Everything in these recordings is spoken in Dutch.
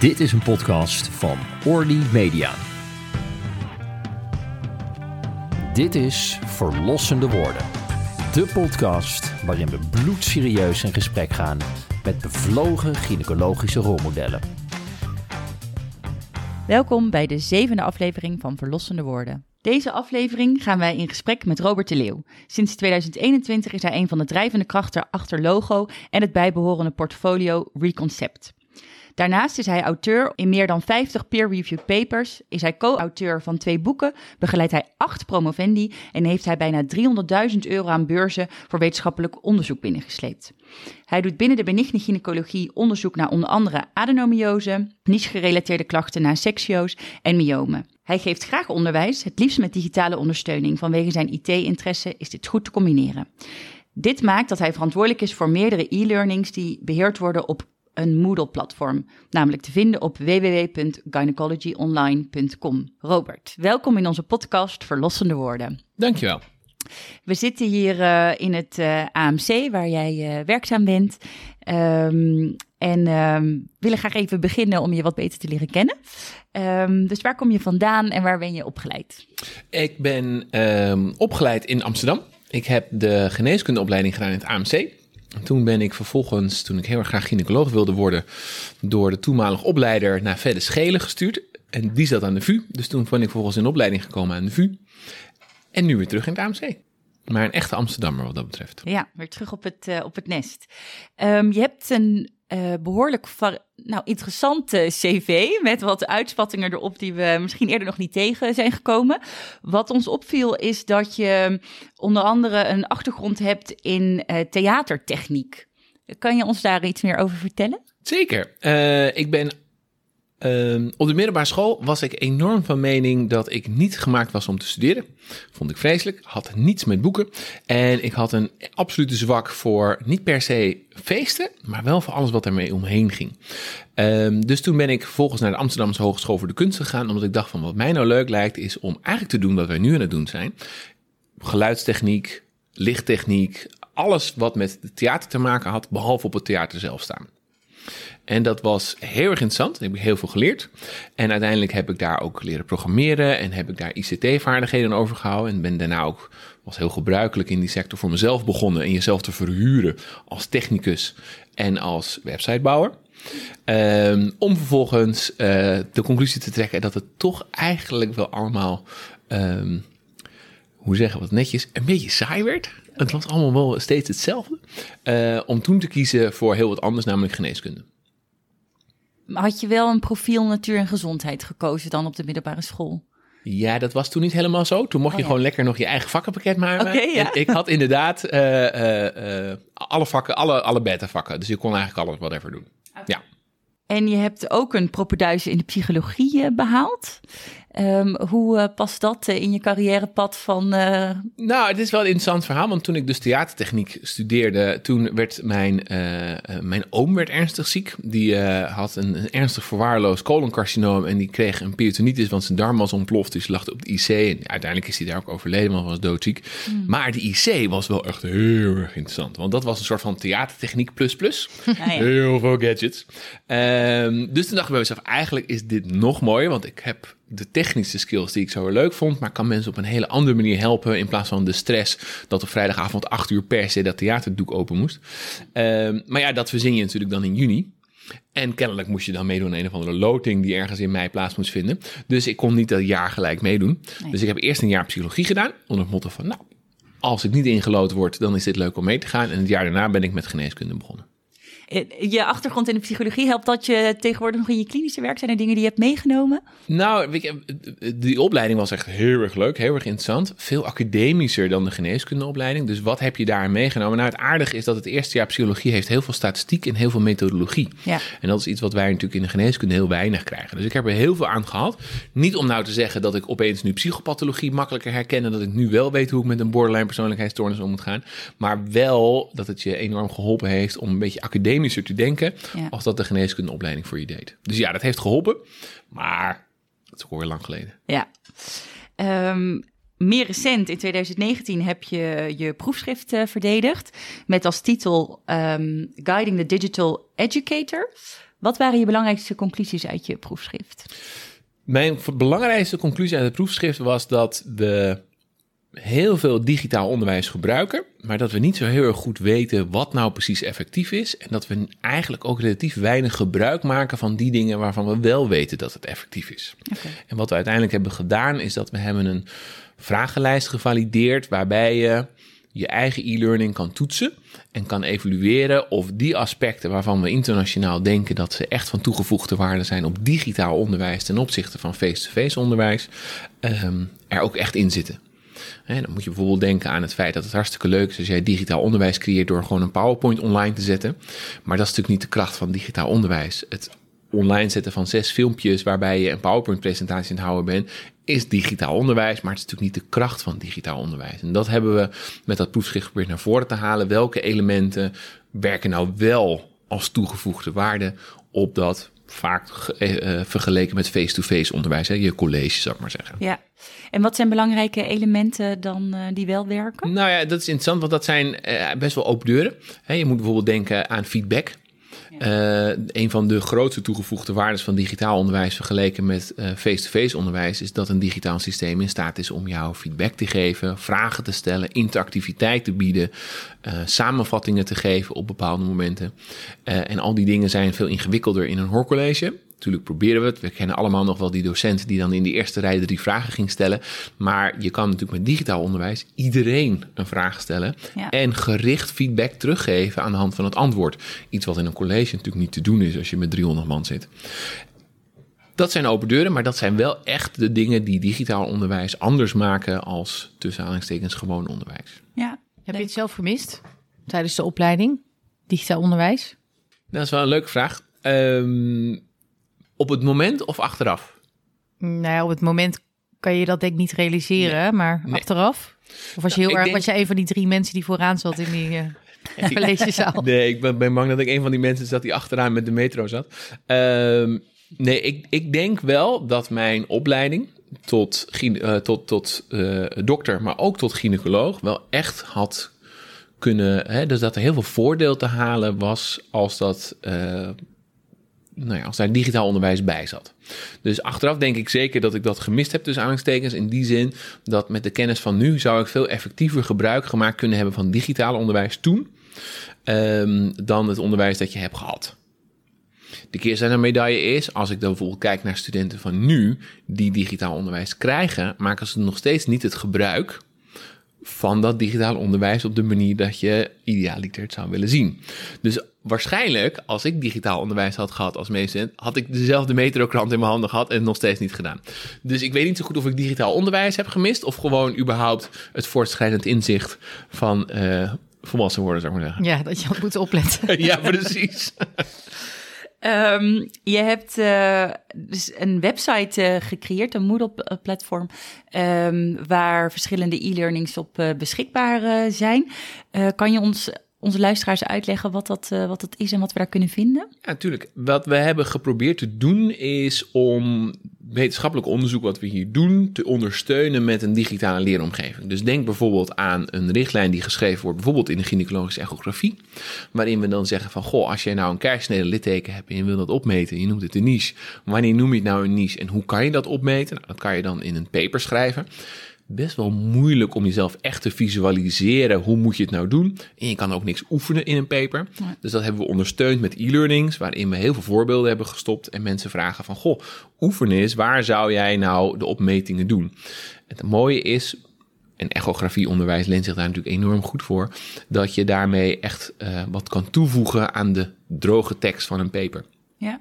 Dit is een podcast van Orly Media. Dit is Verlossende Woorden. De podcast waarin we bloedserieus in gesprek gaan met bevlogen gynaecologische rolmodellen. Welkom bij de zevende aflevering van Verlossende Woorden. Deze aflevering gaan wij in gesprek met Robert de Leeuw. Sinds 2021 is hij een van de drijvende krachten achter Logo en het bijbehorende portfolio Reconcept. Daarnaast is hij auteur in meer dan 50 peer-reviewed papers, is hij co-auteur van twee boeken, begeleidt hij acht promovendi en heeft hij bijna 300.000 euro aan beurzen voor wetenschappelijk onderzoek binnengesleept. Hij doet binnen de benigne gynaecologie onderzoek naar onder andere adenomiose, niche-gerelateerde klachten naar seksio's en myomen. Hij geeft graag onderwijs, het liefst met digitale ondersteuning. Vanwege zijn IT-interesse is dit goed te combineren. Dit maakt dat hij verantwoordelijk is voor meerdere e-learnings die beheerd worden op een Moodle-platform, namelijk te vinden op www.gynecologyonline.com. Robert, welkom in onze podcast Verlossende Woorden. Dankjewel. We zitten hier uh, in het uh, AMC, waar jij uh, werkzaam bent. Um, en um, willen graag even beginnen om je wat beter te leren kennen. Um, dus waar kom je vandaan en waar ben je opgeleid? Ik ben opgeleid in Amsterdam. Ik heb de geneeskundeopleiding gedaan in het AMC. Toen ben ik vervolgens, toen ik heel erg graag gynaecoloog wilde worden, door de toenmalige opleider naar Fedde Schelen gestuurd. En die zat aan de VU. Dus toen ben ik vervolgens in opleiding gekomen aan de VU. En nu weer terug in het AMC. Maar een echte Amsterdammer wat dat betreft. Ja, weer terug op het, uh, op het nest. Um, je hebt een uh, behoorlijk nou, interessante cv met wat uitspattingen erop die we misschien eerder nog niet tegen zijn gekomen. Wat ons opviel is dat je onder andere een achtergrond hebt in uh, theatertechniek. Kan je ons daar iets meer over vertellen? Zeker. Uh, ik ben Uh, op de middelbare school was ik enorm van mening dat ik niet gemaakt was om te studeren. Vond ik vreselijk. Had niets met boeken. En ik had een absolute zwak voor niet per se feesten, maar wel voor alles wat ermee omheen ging. Um, dus toen ben ik vervolgens naar de Amsterdamse Hogeschool voor de Kunst gegaan. Omdat ik dacht van wat mij nou leuk lijkt is om eigenlijk te doen wat wij nu aan het doen zijn. Geluidstechniek, lichttechniek, alles wat met het theater te maken had, behalve op het theater zelf staan. En dat was heel erg interessant. Ik heb heel veel geleerd. En uiteindelijk heb ik daar ook leren programmeren en heb ik daar ICT-vaardigheden over gehouden. En ben daarna ook, was heel gebruikelijk in die sector voor mezelf begonnen en jezelf te verhuren als technicus en als websitebouwer. Um, om vervolgens uh, de conclusie te trekken dat het toch eigenlijk wel allemaal, um, hoe zeggen we het netjes, een beetje saai werd. Het was allemaal wel steeds hetzelfde. Uh, om toen te kiezen voor heel wat anders, namelijk geneeskunde. Had je wel een profiel natuur en gezondheid gekozen dan op de middelbare school? Ja, dat was toen niet helemaal zo. Toen mocht Oh, je ja. gewoon lekker nog je eigen vakkenpakket maken. Oké, ja. En ik had inderdaad uh, uh, uh, alle vakken, alle, alle beta-vakken. Dus je kon eigenlijk alles whatever doen. Ja. En je hebt ook een propeduise in de psychologie behaald. Um, hoe uh, past dat uh, in je carrièrepad van... Nou, het is wel een interessant verhaal, want toen ik dus theatertechniek studeerde, toen werd mijn, mijn oom werd ernstig ziek. Die had een, een, ernstig verwaarloosd coloncarcinoom en die kreeg een peritonitis, want zijn darm was ontploft. Dus lag op de IC en uiteindelijk is hij daar ook overleden, want hij was doodziek. Mm. Maar de IC was wel echt heel erg interessant, want dat was een soort van theatertechniek plus plus. Ja. Heel veel gadgets. Um, dus toen dacht ik bij mezelf, eigenlijk is dit nog mooier, want ik heb de technische skills die ik zo leuk vond, maar kan mensen op een hele andere manier helpen in plaats van de stress dat op vrijdagavond 8 uur per se dat theaterdoek open moest. Um, maar ja, dat verzin je natuurlijk dan in juni. En kennelijk moest je dan meedoen aan een of andere loting die ergens in mei plaats moest vinden. Dus ik kon niet dat jaar gelijk meedoen. Nee. Dus ik heb eerst een jaar psychologie gedaan onder het motto van, nou, als ik niet ingelood word, dan is dit leuk om mee te gaan. En het jaar daarna ben ik met geneeskunde begonnen. Je achtergrond in de psychologie helpt dat je tegenwoordig nog in je klinische werk zijn er dingen die je hebt meegenomen? Nou, je, die opleiding was echt heel erg leuk, heel erg interessant. Veel academischer dan de geneeskundeopleiding. Dus wat heb je daar meegenomen? Nou, het aardige is dat het eerste jaar psychologie heeft heel veel statistiek en heel veel methodologie. Ja. En dat is iets wat wij natuurlijk in de geneeskunde heel weinig krijgen. Dus ik heb er heel veel aan gehad. Niet om nou te zeggen dat ik opeens nu psychopathologie makkelijker herken en dat ik nu wel weet hoe ik met een borderline persoonlijkheidsstoornis om moet gaan. Maar wel dat het je enorm geholpen heeft om een beetje academischer te denken ja. als dat de geneeskundeopleiding voor je deed. Dus ja, dat heeft geholpen, maar dat is ook alweer lang geleden. Ja. Um, meer recent, in 2019, heb je je proefschrift uh, verdedigd met als titel um, Guiding the Digital Educator. Wat waren je belangrijkste conclusies uit je proefschrift? Mijn belangrijkste conclusie uit het proefschrift was dat we heel veel digitaal onderwijs gebruiken, maar dat we niet zo heel erg goed weten wat nou precies effectief is. En dat we eigenlijk ook relatief weinig gebruik maken van die dingen waarvan we wel weten dat het effectief is. Okay. En wat we uiteindelijk hebben gedaan, is dat we hebben een vragenlijst gevalideerd waarbij je je eigen e-learning kan toetsen en kan evalueren of die aspecten waarvan we internationaal denken dat ze echt van toegevoegde waarde zijn op digitaal onderwijs ten opzichte van face-to-face onderwijs, um, er ook echt in zitten. Dan moet je bijvoorbeeld denken aan het feit dat het hartstikke leuk is als jij digitaal onderwijs creëert door gewoon een PowerPoint online te zetten. Maar dat is natuurlijk niet de kracht van digitaal onderwijs. Het online zetten van zes filmpjes waarbij je een PowerPoint-presentatie aan het houden bent, is digitaal onderwijs, maar het is natuurlijk niet de kracht van digitaal onderwijs. En dat hebben we met dat proefschrift geprobeerd naar voren te halen. Welke elementen werken nou wel als toegevoegde waarde op dat vaak uh, vergeleken met face-to-face onderwijs, hè, je college, zou ik maar zeggen. Ja, en wat zijn belangrijke elementen dan uh, die wel werken? Nou ja, dat is interessant, want dat zijn best wel open deuren. je moet bijvoorbeeld denken aan feedback. Uh, een van de grootste toegevoegde waarden van digitaal onderwijs vergeleken met eh, face-to-face onderwijs is dat een digitaal systeem in staat is om jou feedback te geven, vragen te stellen, interactiviteit te bieden, uh, samenvattingen te geven op bepaalde momenten. en al die dingen zijn veel ingewikkelder in een hoorcollege. Natuurlijk proberen we het. We kennen allemaal nog wel die docent die dan in die eerste rij drie vragen ging stellen. Maar je kan natuurlijk met digitaal onderwijs iedereen een vraag stellen. En gericht feedback teruggeven aan de hand van het antwoord. Iets wat in een college natuurlijk niet te doen is als je met 300 man zit. Dat zijn open deuren, maar dat zijn wel echt de dingen die digitaal onderwijs anders maken als tussen aanhalingstekens gewoon onderwijs. Ja. Heb je het zelf gemist tijdens de opleiding, digitaal onderwijs? Dat is wel een leuke vraag. Um, op het moment of achteraf? Nou ja, op het moment kan je dat denk ik niet realiseren, maar achteraf? Of was je heel erg, was je een van die drie mensen die vooraan zat in die uh, collegezaal? nee, ik ben, ben, bang dat ik een van die mensen zat die achteraan met de metro zat. Um, nee, ik, ik denk wel dat mijn opleiding tot, uh, tot, tot uh, dokter, maar ook tot gynaecoloog, wel echt had kunnen. Hè, dus dat er heel veel voordeel te halen was als dat nou ja, als daar digitaal onderwijs bij zat. Dus achteraf denk ik zeker dat ik dat gemist heb tussen aanhalingstekens. In die zin dat met de kennis van nu zou ik veel effectiever gebruik gemaakt kunnen hebben van digitaal onderwijs toen. Um, dan het onderwijs dat je hebt gehad. De keerzijde medaille is, als ik dan bijvoorbeeld kijk naar studenten van nu die digitaal onderwijs krijgen, maken ze nog steeds niet het gebruik van dat digitaal onderwijs op de manier dat je idealiter het zou willen zien. Dus waarschijnlijk, als ik digitaal onderwijs had gehad als meester, had ik dezelfde metrokrant in mijn handen gehad en nog steeds niet gedaan. Dus ik weet niet zo goed of ik digitaal onderwijs heb gemist of gewoon überhaupt het voortschrijdend inzicht van uh, volwassen worden, zou ik maar zeggen. Ja, dat je had moeten opletten. ja, precies. Um, je hebt uh, dus een website uh, gecreëerd, een Moodle-platform, um, waar verschillende e-learnings op uh, beschikbaar zijn. kan je ons onze luisteraars uitleggen wat dat, uh, wat dat is en wat we daar kunnen vinden? Ja, natuurlijk. Wat we hebben geprobeerd te doen is om wetenschappelijk onderzoek wat we hier doen te ondersteunen met een digitale leeromgeving. Dus denk bijvoorbeeld aan een richtlijn die geschreven wordt, bijvoorbeeld in de gynaecologische echografie, waarin we dan zeggen van, goh, als jij nou een keizersnede litteken hebt en je wil dat opmeten, je noemt het een niche, wanneer noem je het nou een niche en hoe kan je dat opmeten? Nou, dat kan je dan in een paper schrijven best wel moeilijk om jezelf echt te visualiseren. Hoe moet je het nou doen? En je kan ook niks oefenen in een paper. Dus dat hebben we ondersteund met e-learnings, waarin we heel veel voorbeelden hebben gestopt. En mensen vragen van, goh, oefenen is, waar zou jij nou de opmetingen doen? Het mooie is, en echografieonderwijs leent zich daar natuurlijk enorm goed voor, dat je daarmee echt uh, wat kan toevoegen aan de droge tekst van een paper. Ja.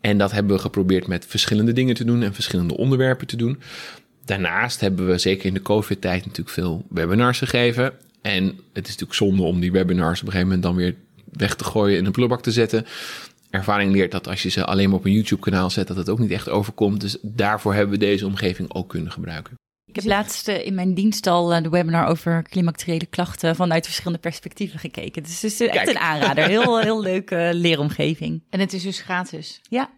En dat hebben we geprobeerd met verschillende dingen te doen en verschillende onderwerpen te doen. Daarnaast hebben we zeker in de COVID-tijd natuurlijk veel webinars gegeven. En het is natuurlijk zonde om die webinars op een gegeven moment dan weer weg te gooien in een prullenbak te zetten. Ervaring leert dat als je ze alleen maar op een YouTube-kanaal zet, dat het ook niet echt overkomt. Dus daarvoor hebben we deze omgeving ook kunnen gebruiken. Ik heb laatst eh, in mijn dienst al eh, de webinar over klimacteriële klachten vanuit verschillende perspectieven gekeken. Dus het is echt een aanrader. Heel, heel leuke leeromgeving. En het is dus gratis. Ja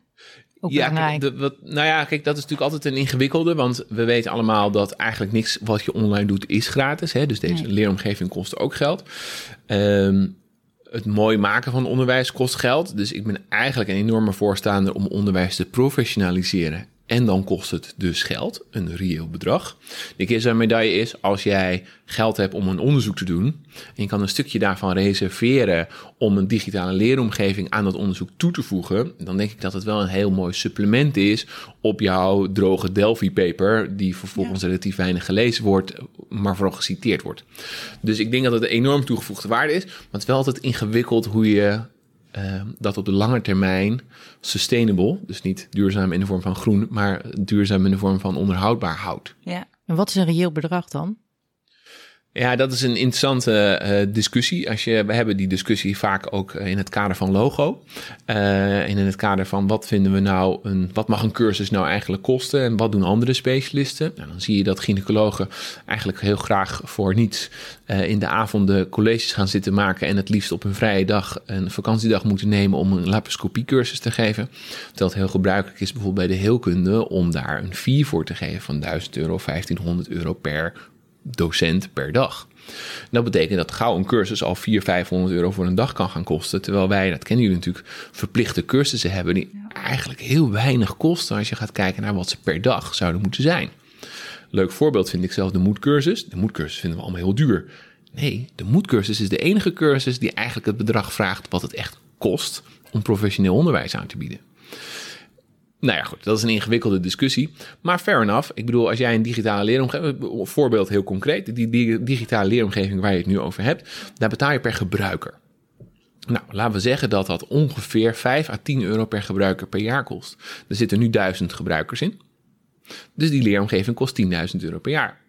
ja, de, wat, nou ja, kijk, dat is natuurlijk altijd een ingewikkelde. Want we weten allemaal dat eigenlijk niks wat je online doet is gratis. Hè? Dus deze leeromgeving kost ook geld. Um, het mooi maken van onderwijs kost geld. Dus ik ben eigenlijk een enorme voorstander om onderwijs te professionaliseren en dan kost het dus geld, een reëel bedrag. De keer zijn medaille is, als jij geld hebt om een onderzoek te doen... en je kan een stukje daarvan reserveren om een digitale leeromgeving aan dat onderzoek toe te voegen... dan denk ik dat het wel een heel mooi supplement is op jouw droge Delphi-paper... die vervolgens relatief weinig gelezen wordt, maar vooral geciteerd wordt. Dus ik denk dat het een enorm toegevoegde waarde is... maar het is wel altijd ingewikkeld hoe je uh, dat op de lange termijn sustainable, dus niet duurzaam in de vorm van groen, maar duurzaam in de vorm van onderhoudbaar houdt. Ja. En wat is een reëel bedrag dan? Ja, dat is een interessante uh, discussie. Als je, we hebben die discussie vaak ook eh, in het kader van logo. Uh, en in het kader van wat vinden we nou, een, wat mag een cursus nou eigenlijk kosten en wat doen andere specialisten? Nou, dan zie je dat gynaecologen eigenlijk heel graag voor niets in de avonden colleges gaan zitten maken en het liefst op een vrije dag een vakantiedag moeten nemen om een laparoscopiecursus te geven. Terwijl het heel gebruikelijk is bijvoorbeeld bij de heelkunde om daar een fee voor te geven van 1000 euro, 1500 euro per docent per dag. Dat betekent dat gauw een cursus al 400, 500 euro voor een dag kan gaan kosten. Terwijl wij, dat kennen jullie natuurlijk, verplichte cursussen hebben die eigenlijk heel weinig kosten als je gaat kijken naar wat ze per dag zouden moeten zijn. Leuk voorbeeld vind ik zelf de moedcursus. De moedcursus vinden we allemaal heel duur. Nee, de moedcursus is de enige cursus die eigenlijk het bedrag vraagt wat het echt kost om professioneel onderwijs aan te bieden. Nou ja, goed, dat is een ingewikkelde discussie. Maar fair enough. Ik bedoel, als jij een digitale leeromgeving... Voorbeeld heel concreet. Die, digitale leeromgeving waar je het nu over hebt... daar betaal je per gebruiker. Nou, laten we zeggen dat dat ongeveer 5 à 10 euro per gebruiker per jaar kost. Er zitten nu 1000 gebruikers in. Dus die leeromgeving kost 10.000 euro per jaar.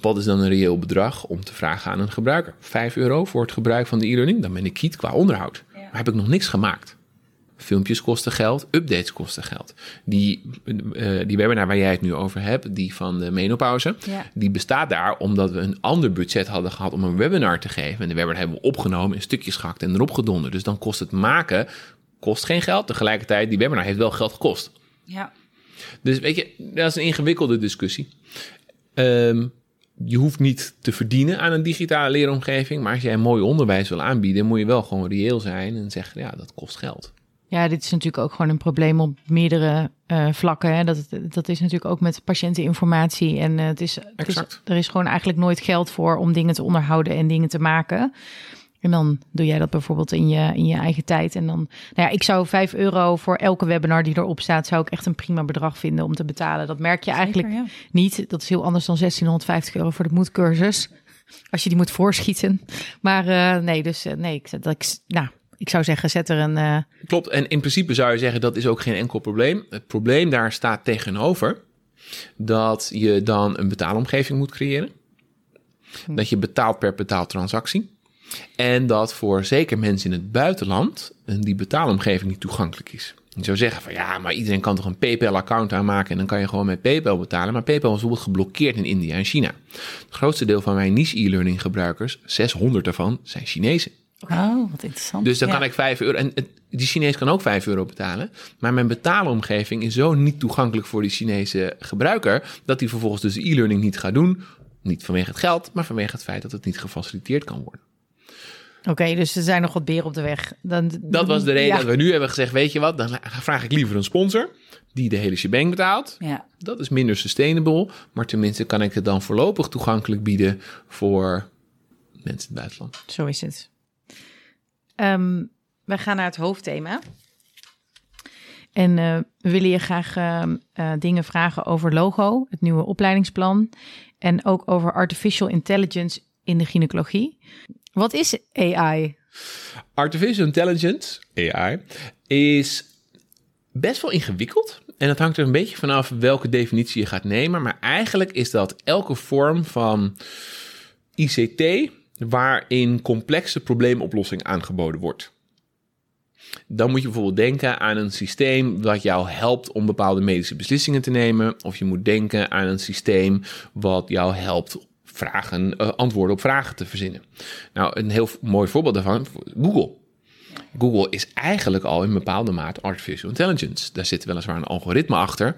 Wat is dan een reëel bedrag om te vragen aan een gebruiker? 5 euro voor het gebruik van de e-learning? Dan ben ik kiet qua onderhoud. Maar heb ik nog niks gemaakt. Filmpjes kosten geld, updates kosten geld. Die, uh, die webinar waar jij het nu over hebt, die van de menopauze, die bestaat daar omdat we een ander budget hadden gehad om een webinar te geven. En de webinar hebben we opgenomen, in stukjes gehakt en erop gedonderd. Dus dan kost het maken kost geen geld. Tegelijkertijd, die webinar heeft wel geld gekost. Ja. Dus weet je, dat is een ingewikkelde discussie. Um, je hoeft niet te verdienen aan een digitale leeromgeving, maar als jij een mooi onderwijs wil aanbieden, moet je wel gewoon reëel zijn en zeggen, ja, dat kost geld. Ja, dit is natuurlijk ook gewoon een probleem op meerdere uh, vlakken. Hè. Dat, dat is natuurlijk ook met patiënteninformatie. En uh, het, is, het is, er is gewoon eigenlijk nooit geld voor om dingen te onderhouden en dingen te maken. En dan doe jij dat bijvoorbeeld in je, in je eigen tijd. En dan, nou ja, ik zou 5 euro voor elke webinar die erop staat, zou ik echt een prima bedrag vinden om te betalen. Dat merk je eigenlijk niet. Dat is heel anders dan 1650 euro voor de moedcursus. Als je die moet voorschieten. Maar uh, nee, dus nee, ik, dat, ik, nou, ik zou zeggen, zet er een. Uh... Klopt. En in principe zou je zeggen dat is ook geen enkel probleem. Het probleem daar staat tegenover dat je dan een betaalomgeving moet creëren. Hm. Dat je betaalt per betaaltransactie. En dat voor zeker mensen in het buitenland die betaalomgeving niet toegankelijk is. Je zou zeggen van ja, maar iedereen kan toch een PayPal-account aanmaken en dan kan je gewoon met PayPal betalen. Maar PayPal is bijvoorbeeld geblokkeerd in India en China. Het grootste deel van mijn niche e-learning gebruikers, 600 ervan, zijn Chinezen. Oh, wat interessant. Dus dan kan ik 5 euro. En die Chinees kan ook 5 euro betalen. Maar mijn betaalomgeving is zo niet toegankelijk voor die Chinese gebruiker. dat hij vervolgens dus e-learning niet gaat doen. Niet vanwege het geld, maar vanwege het feit dat het niet gefaciliteerd kan worden. Oké, dus er zijn nog wat beren op de weg. Dan, dat was de reden dat we nu hebben gezegd: weet je wat, dan vraag ik liever een sponsor die de hele shebang betaalt. Ja. Dat is minder sustainable, maar tenminste kan ik het dan voorlopig toegankelijk bieden voor mensen in het buitenland. Zo is het. Um, we gaan naar het hoofdthema. En uh, we willen je graag uh, dingen vragen over logo, het nieuwe opleidingsplan. En ook over artificial intelligence in de gynaecologie. Wat is AI? Artificial intelligence, AI, is best wel ingewikkeld. En het hangt er een beetje vanaf welke definitie je gaat nemen. Maar eigenlijk is dat elke vorm van ICT waarin complexe probleemoplossing aangeboden wordt. Dan moet je bijvoorbeeld denken aan een systeem dat jou helpt om bepaalde medische beslissingen te nemen. Of je moet denken aan een systeem wat jou helpt vragen, uh, antwoorden op vragen te verzinnen. Nou, een heel mooi voorbeeld daarvan, Google. Google is eigenlijk al in bepaalde mate artificial intelligence. Daar zit weliswaar een algoritme achter,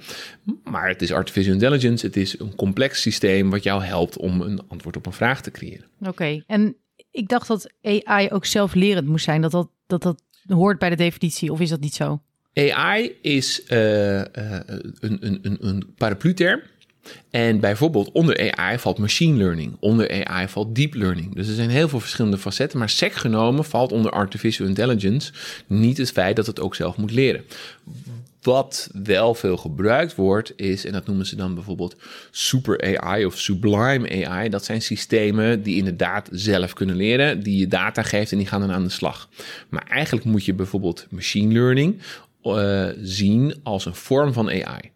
maar het is artificial intelligence. Het is een complex systeem wat jou helpt om een antwoord op een vraag te creëren. Oké, en ik dacht dat AI ook zelflerend moest zijn. Dat dat, dat dat hoort bij de definitie, of is dat niet zo? AI is uh, uh, een, een, een, een paraplu-term. En bijvoorbeeld onder AI valt machine learning, onder AI valt deep learning. Dus er zijn heel veel verschillende facetten, maar sec genomen valt onder artificial intelligence niet het feit dat het ook zelf moet leren. Wat wel veel gebruikt wordt is, en dat noemen ze dan bijvoorbeeld super AI of sublime AI. Dat zijn systemen die inderdaad zelf kunnen leren, die je data geeft en die gaan dan aan de slag. Maar eigenlijk moet je bijvoorbeeld machine learning uh, zien als een vorm van AI.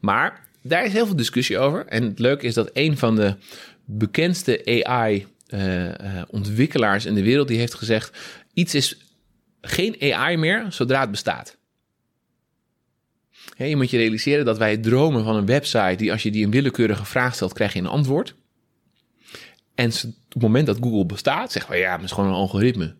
Maar daar is heel veel discussie over. En het leuke is dat een van de bekendste AI-ontwikkelaars uh, uh, in de wereld die heeft gezegd: iets is geen AI meer zodra het bestaat. je moet je realiseren dat wij dromen van een website die als je die een willekeurige vraag stelt, krijg je een antwoord. En op het moment dat Google bestaat, zeggen we ja, maar het is gewoon een algoritme.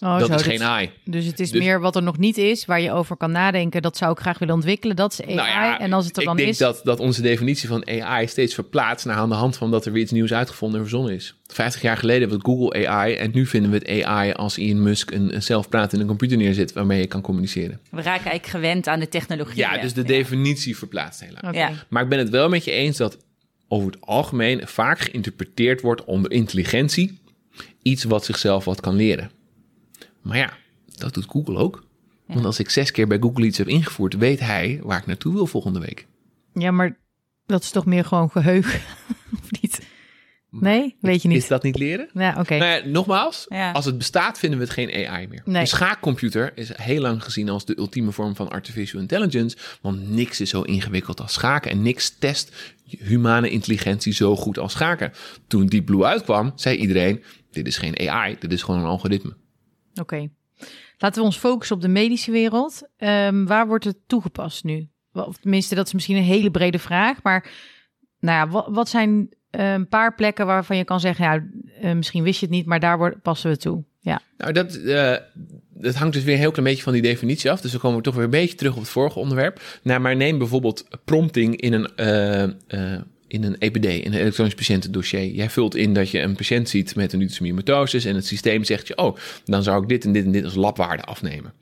Oh, dat is geen AI. Dus het is dus- meer wat er nog niet is, waar je over kan nadenken. Dat zou ik graag willen ontwikkelen. Dat is AI. Nou en als het er dan is. Ik denk dat, dat onze definitie van AI steeds verplaatst naar aan de hand van dat er weer iets nieuws uitgevonden en verzonnen is. 50 jaar geleden was Google AI en nu vinden we het AI als Elon Musk een, een zelfpratende computer neerzet waarmee je kan communiceren. We raken eigenlijk gewend aan de technologie. Ja, dus de definitie verplaatst helaas. Okay. Maar ik ben het wel met je eens dat over het algemeen vaak geïnterpreteerd wordt onder intelligentie iets wat zichzelf wat kan leren. Maar ja, dat doet Google ook. Want als ik zes keer bij Google iets heb ingevoerd, weet hij waar ik naartoe wil volgende week. Ja, maar dat is toch meer gewoon geheugen, of niet? Nee, weet je niet. Is dat niet leren? Ja, oké. Nou ja, nogmaals, als het bestaat vinden we het geen AI meer. Nee. Een schaakcomputer is heel lang gezien als de ultieme vorm van artificial intelligence, want niks is zo ingewikkeld als schaken en niks test humane intelligentie zo goed als schaken. Toen Deep Blue uitkwam, zei iedereen, dit is geen AI, dit is gewoon een algoritme. Oké. Laten we ons focussen op de medische wereld. Um, waar wordt het toegepast nu? Of tenminste, dat is misschien een hele brede vraag. Maar nou ja, wat, wat zijn uh, een paar plekken waarvan je kan zeggen... uh, misschien wist je het niet, maar daar passen we toe. Ja. Nou, dat, uh, dat hangt dus weer een heel klein beetje van die definitie af. Dus dan komen we toch weer een beetje terug op het vorige onderwerp. Nou, maar neem bijvoorbeeld prompting in een in een EPD, in een elektronisch patiëntendossier. Jij vult in dat je een patiënt ziet met een myomatosis en het systeem zegt je, oh, dan zou ik dit en dit en dit als labwaarde afnemen.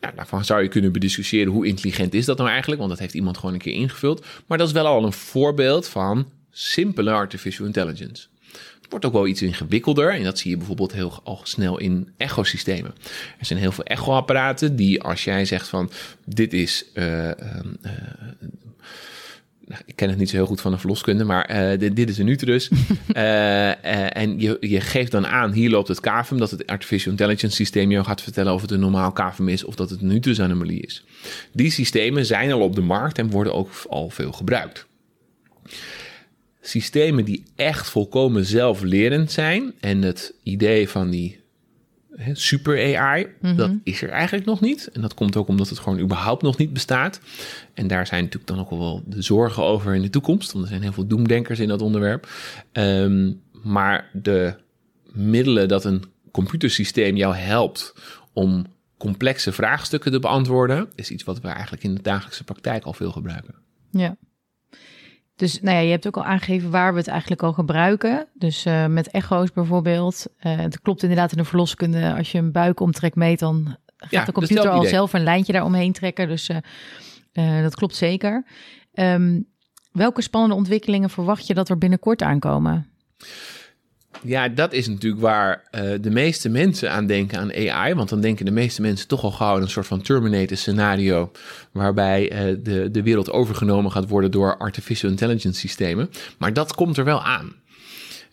Nou, daarvan zou je kunnen bediscussiëren hoe intelligent is dat nou eigenlijk, want dat heeft iemand gewoon een keer ingevuld. Maar dat is wel al een voorbeeld van simpele artificial intelligence. Het wordt ook wel iets ingewikkelder en dat zie je bijvoorbeeld heel al snel in echosystemen. Er zijn heel veel echoapparaten die als jij zegt van dit is uh, nou, ik ken het niet zo heel goed van de verloskunde, maar uh, dit, dit, is een uterus. uh, uh, en je, je geeft dan aan, hier loopt het kavum, dat het artificial intelligence systeem jou gaat vertellen of het een normaal kavum is of dat het een uterusanomalie is. Die systemen zijn al op de markt en worden ook al veel gebruikt. Systemen die echt volkomen zelflerend zijn en het idee van die super AI, dat mhm. is er eigenlijk nog niet. En dat komt ook omdat het gewoon überhaupt nog niet bestaat. En daar zijn natuurlijk dan ook wel de zorgen over in de toekomst. Want er zijn heel veel doemdenkers in dat onderwerp. Ehm, maar de middelen dat een computersysteem jou helpt om complexe vraagstukken te beantwoorden, is iets wat we eigenlijk in de dagelijkse praktijk al veel gebruiken. Ja. Dus nou ja, je hebt ook al aangegeven waar we het eigenlijk al gebruiken. Dus uh, met echo's bijvoorbeeld. Uh, het klopt inderdaad in de verloskunde. Als je een buikomtrek meet, dan gaat de computer al zelf een lijntje daaromheen trekken. Dus uh, dat klopt zeker. Um, welke spannende ontwikkelingen verwacht je dat er binnenkort aankomen? Ja, dat is natuurlijk waar uh, de meeste mensen aan denken aan AI. Want dan denken de meeste mensen toch al gauw een soort van Terminator scenario. Waarbij uh, de, de wereld overgenomen gaat worden door artificial intelligence systemen. Maar dat komt er wel aan.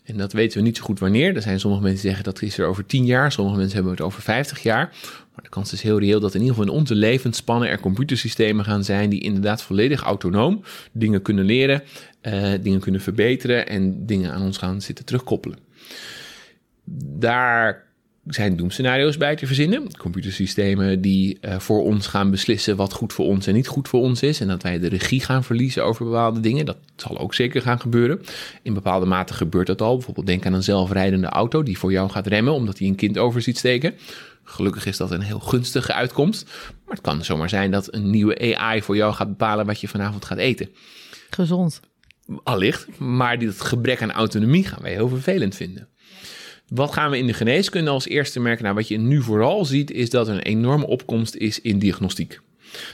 En dat weten we niet zo goed wanneer. Er zijn sommige mensen die zeggen dat is er over 10 jaar. Sommige mensen hebben het over 50 jaar. Maar de kans is heel reëel dat in ieder geval in onze levensspannen er computersystemen gaan zijn die inderdaad volledig autonoom dingen kunnen leren, uh, dingen kunnen verbeteren en dingen aan ons gaan zitten terugkoppelen. Daar zijn doemscenario's bij te verzinnen. Computersystemen die uh, voor ons gaan beslissen wat goed voor ons en niet goed voor ons is. En dat wij de regie gaan verliezen over bepaalde dingen. Dat zal ook zeker gaan gebeuren. In bepaalde mate gebeurt dat al. Bijvoorbeeld denk aan een zelfrijdende auto die voor jou gaat remmen omdat hij een kind over ziet steken. Gelukkig is dat een heel gunstige uitkomst. Maar het kan zomaar zijn dat een nieuwe AI voor jou gaat bepalen wat je vanavond gaat eten. Gezond. Allicht, maar dit gebrek aan autonomie gaan wij heel vervelend vinden. Wat gaan we in de geneeskunde als eerste merken? Nou, wat je nu vooral ziet, is dat er een enorme opkomst is in diagnostiek.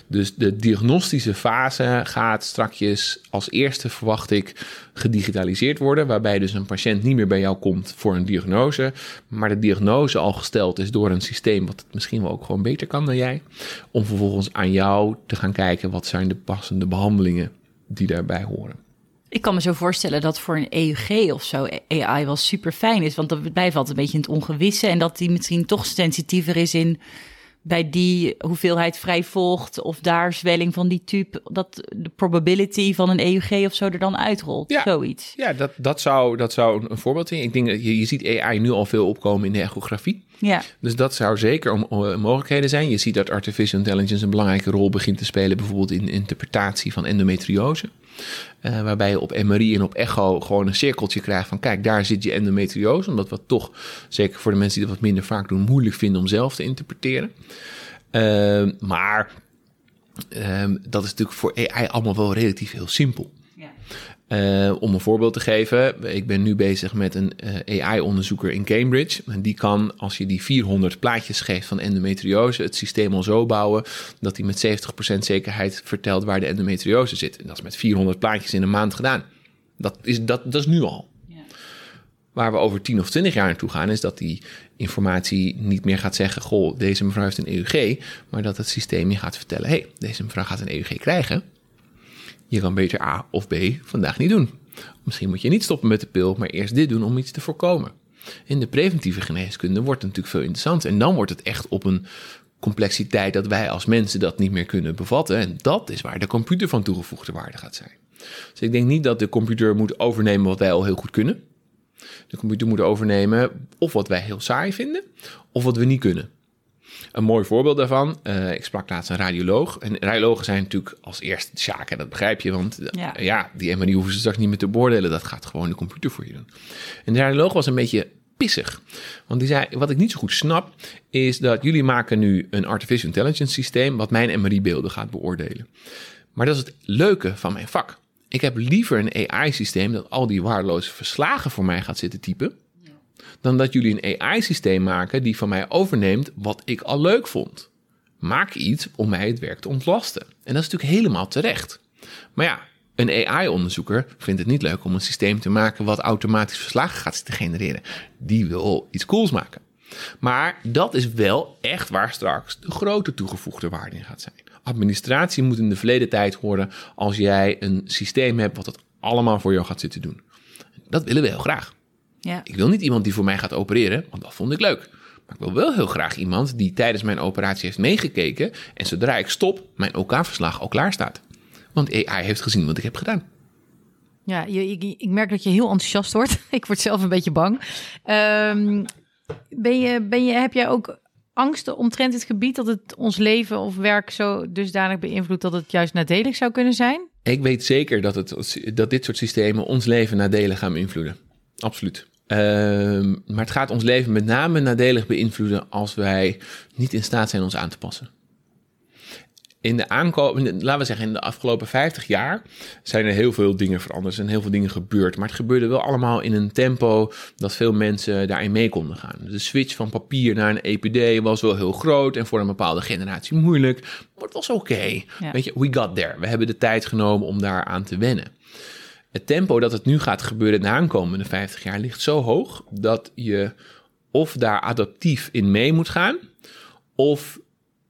Dus de diagnostische fase gaat strakjes als eerste, verwacht ik, gedigitaliseerd worden. Waarbij dus een patiënt niet meer bij jou komt voor een diagnose. Maar de diagnose al gesteld is door een systeem wat het misschien wel ook gewoon beter kan dan jij. Om vervolgens aan jou te gaan kijken wat zijn de passende behandelingen die daarbij horen. Ik kan me zo voorstellen dat voor een EUG of zo AI wel super fijn is. Want dat blijft altijd een beetje in het ongewisse. En dat die misschien toch sensitiever is in bij die hoeveelheid vrij volgt of daar zwelling van die type, dat de probability van een EUG of zo er dan uitrolt. Ja, zoiets. Ja, dat, dat, zou, dat zou een voorbeeld zijn. Ik denk dat je, je ziet AI nu al veel opkomen in de echografie. Ja. Dus dat zou zeker om, mogelijkheden zijn. Je ziet dat artificial intelligence een belangrijke rol begint te spelen, bijvoorbeeld in de interpretatie van endometriose. Uh, waarbij je op MRI en op echo gewoon een cirkeltje krijgt van kijk, daar zit je endometriose. Omdat we toch, zeker voor de mensen die dat wat minder vaak doen, moeilijk vinden om zelf te interpreteren. Uh, maar uh, dat is natuurlijk voor AI allemaal wel relatief heel simpel. Uh, om een voorbeeld te geven, ik ben nu bezig met een uh, AI-onderzoeker in Cambridge. En die kan, als je die 400 plaatjes geeft van endometriose, het systeem al zo bouwen dat hij met 70% zekerheid vertelt waar de endometriose zit. En dat is met 400 plaatjes in een maand gedaan. Dat is, dat, dat is nu al. Ja. Waar we over 10 of 20 jaar naartoe gaan, is dat die informatie niet meer gaat zeggen: Goh, deze mevrouw heeft een EUG. Maar dat het systeem je gaat vertellen: hey, deze mevrouw gaat een EUG krijgen. Je kan beter A of B vandaag niet doen. Misschien moet je niet stoppen met de pil, maar eerst dit doen om iets te voorkomen. In de preventieve geneeskunde wordt het natuurlijk veel interessanter. En dan wordt het echt op een complexiteit dat wij als mensen dat niet meer kunnen bevatten. En dat is waar de computer van toegevoegde waarde gaat zijn. Dus ik denk niet dat de computer moet overnemen wat wij al heel goed kunnen. De computer moet overnemen of wat wij heel saai vinden, of wat we niet kunnen. Een mooi voorbeeld daarvan, uh, ik sprak laatst een radioloog. En radiologen zijn natuurlijk als eerste zaken, dat begrijp je. Want ja. ja, die MRI hoeven ze straks niet meer te beoordelen. Dat gaat gewoon de computer voor je doen. En de radioloog was een beetje pissig. Want die zei, wat ik niet zo goed snap, is dat jullie maken nu een artificial intelligence systeem... wat mijn MRI-beelden gaat beoordelen. Maar dat is het leuke van mijn vak. Ik heb liever een AI-systeem dat al die waardeloze verslagen voor mij gaat zitten typen dan dat jullie een AI-systeem maken die van mij overneemt wat ik al leuk vond. Maak iets om mij het werk te ontlasten. En dat is natuurlijk helemaal terecht. Maar ja, een AI-onderzoeker vindt het niet leuk om een systeem te maken wat automatisch verslagen gaat genereren. Die wil iets cools maken. Maar dat is wel echt waar straks de grote toegevoegde waarde in gaat zijn. Administratie moet in de verleden tijd horen als jij een systeem hebt wat het allemaal voor jou gaat zitten doen. Dat willen we heel graag. Ja. Ik wil niet iemand die voor mij gaat opereren, want dat vond ik leuk. Maar ik wil wel heel graag iemand die tijdens mijn operatie heeft meegekeken en zodra ik stop, mijn OK-verslag al klaar staat. Want AI heeft gezien wat ik heb gedaan. Ja, je, ik, ik, merk dat je heel enthousiast wordt. ik word zelf een beetje bang. Um, ben je, ben je, heb jij ook angsten omtrent het gebied dat het ons leven of werk zo dusdanig beïnvloedt dat het juist nadelig zou kunnen zijn? Ik weet zeker dat, het, dat dit soort systemen ons leven nadelig gaan beïnvloeden. Absoluut. Ehm, maar het gaat ons leven met name nadelig beïnvloeden als wij niet in staat zijn ons aan te passen. In de aankomende, laten we zeggen, in de afgelopen 50 jaar zijn er heel veel dingen veranderd. Er zijn heel veel dingen gebeurd. Maar het gebeurde wel allemaal in een tempo dat veel mensen daarin mee konden gaan. De switch van papier naar een EPD was wel heel groot en voor een bepaalde generatie moeilijk. Maar het was oké. Weet je, we got there. We hebben de tijd genomen om daar aan te wennen het tempo dat het nu gaat gebeuren in de aankomende 50 jaar ligt zo hoog dat je of daar adaptief in mee moet gaan, of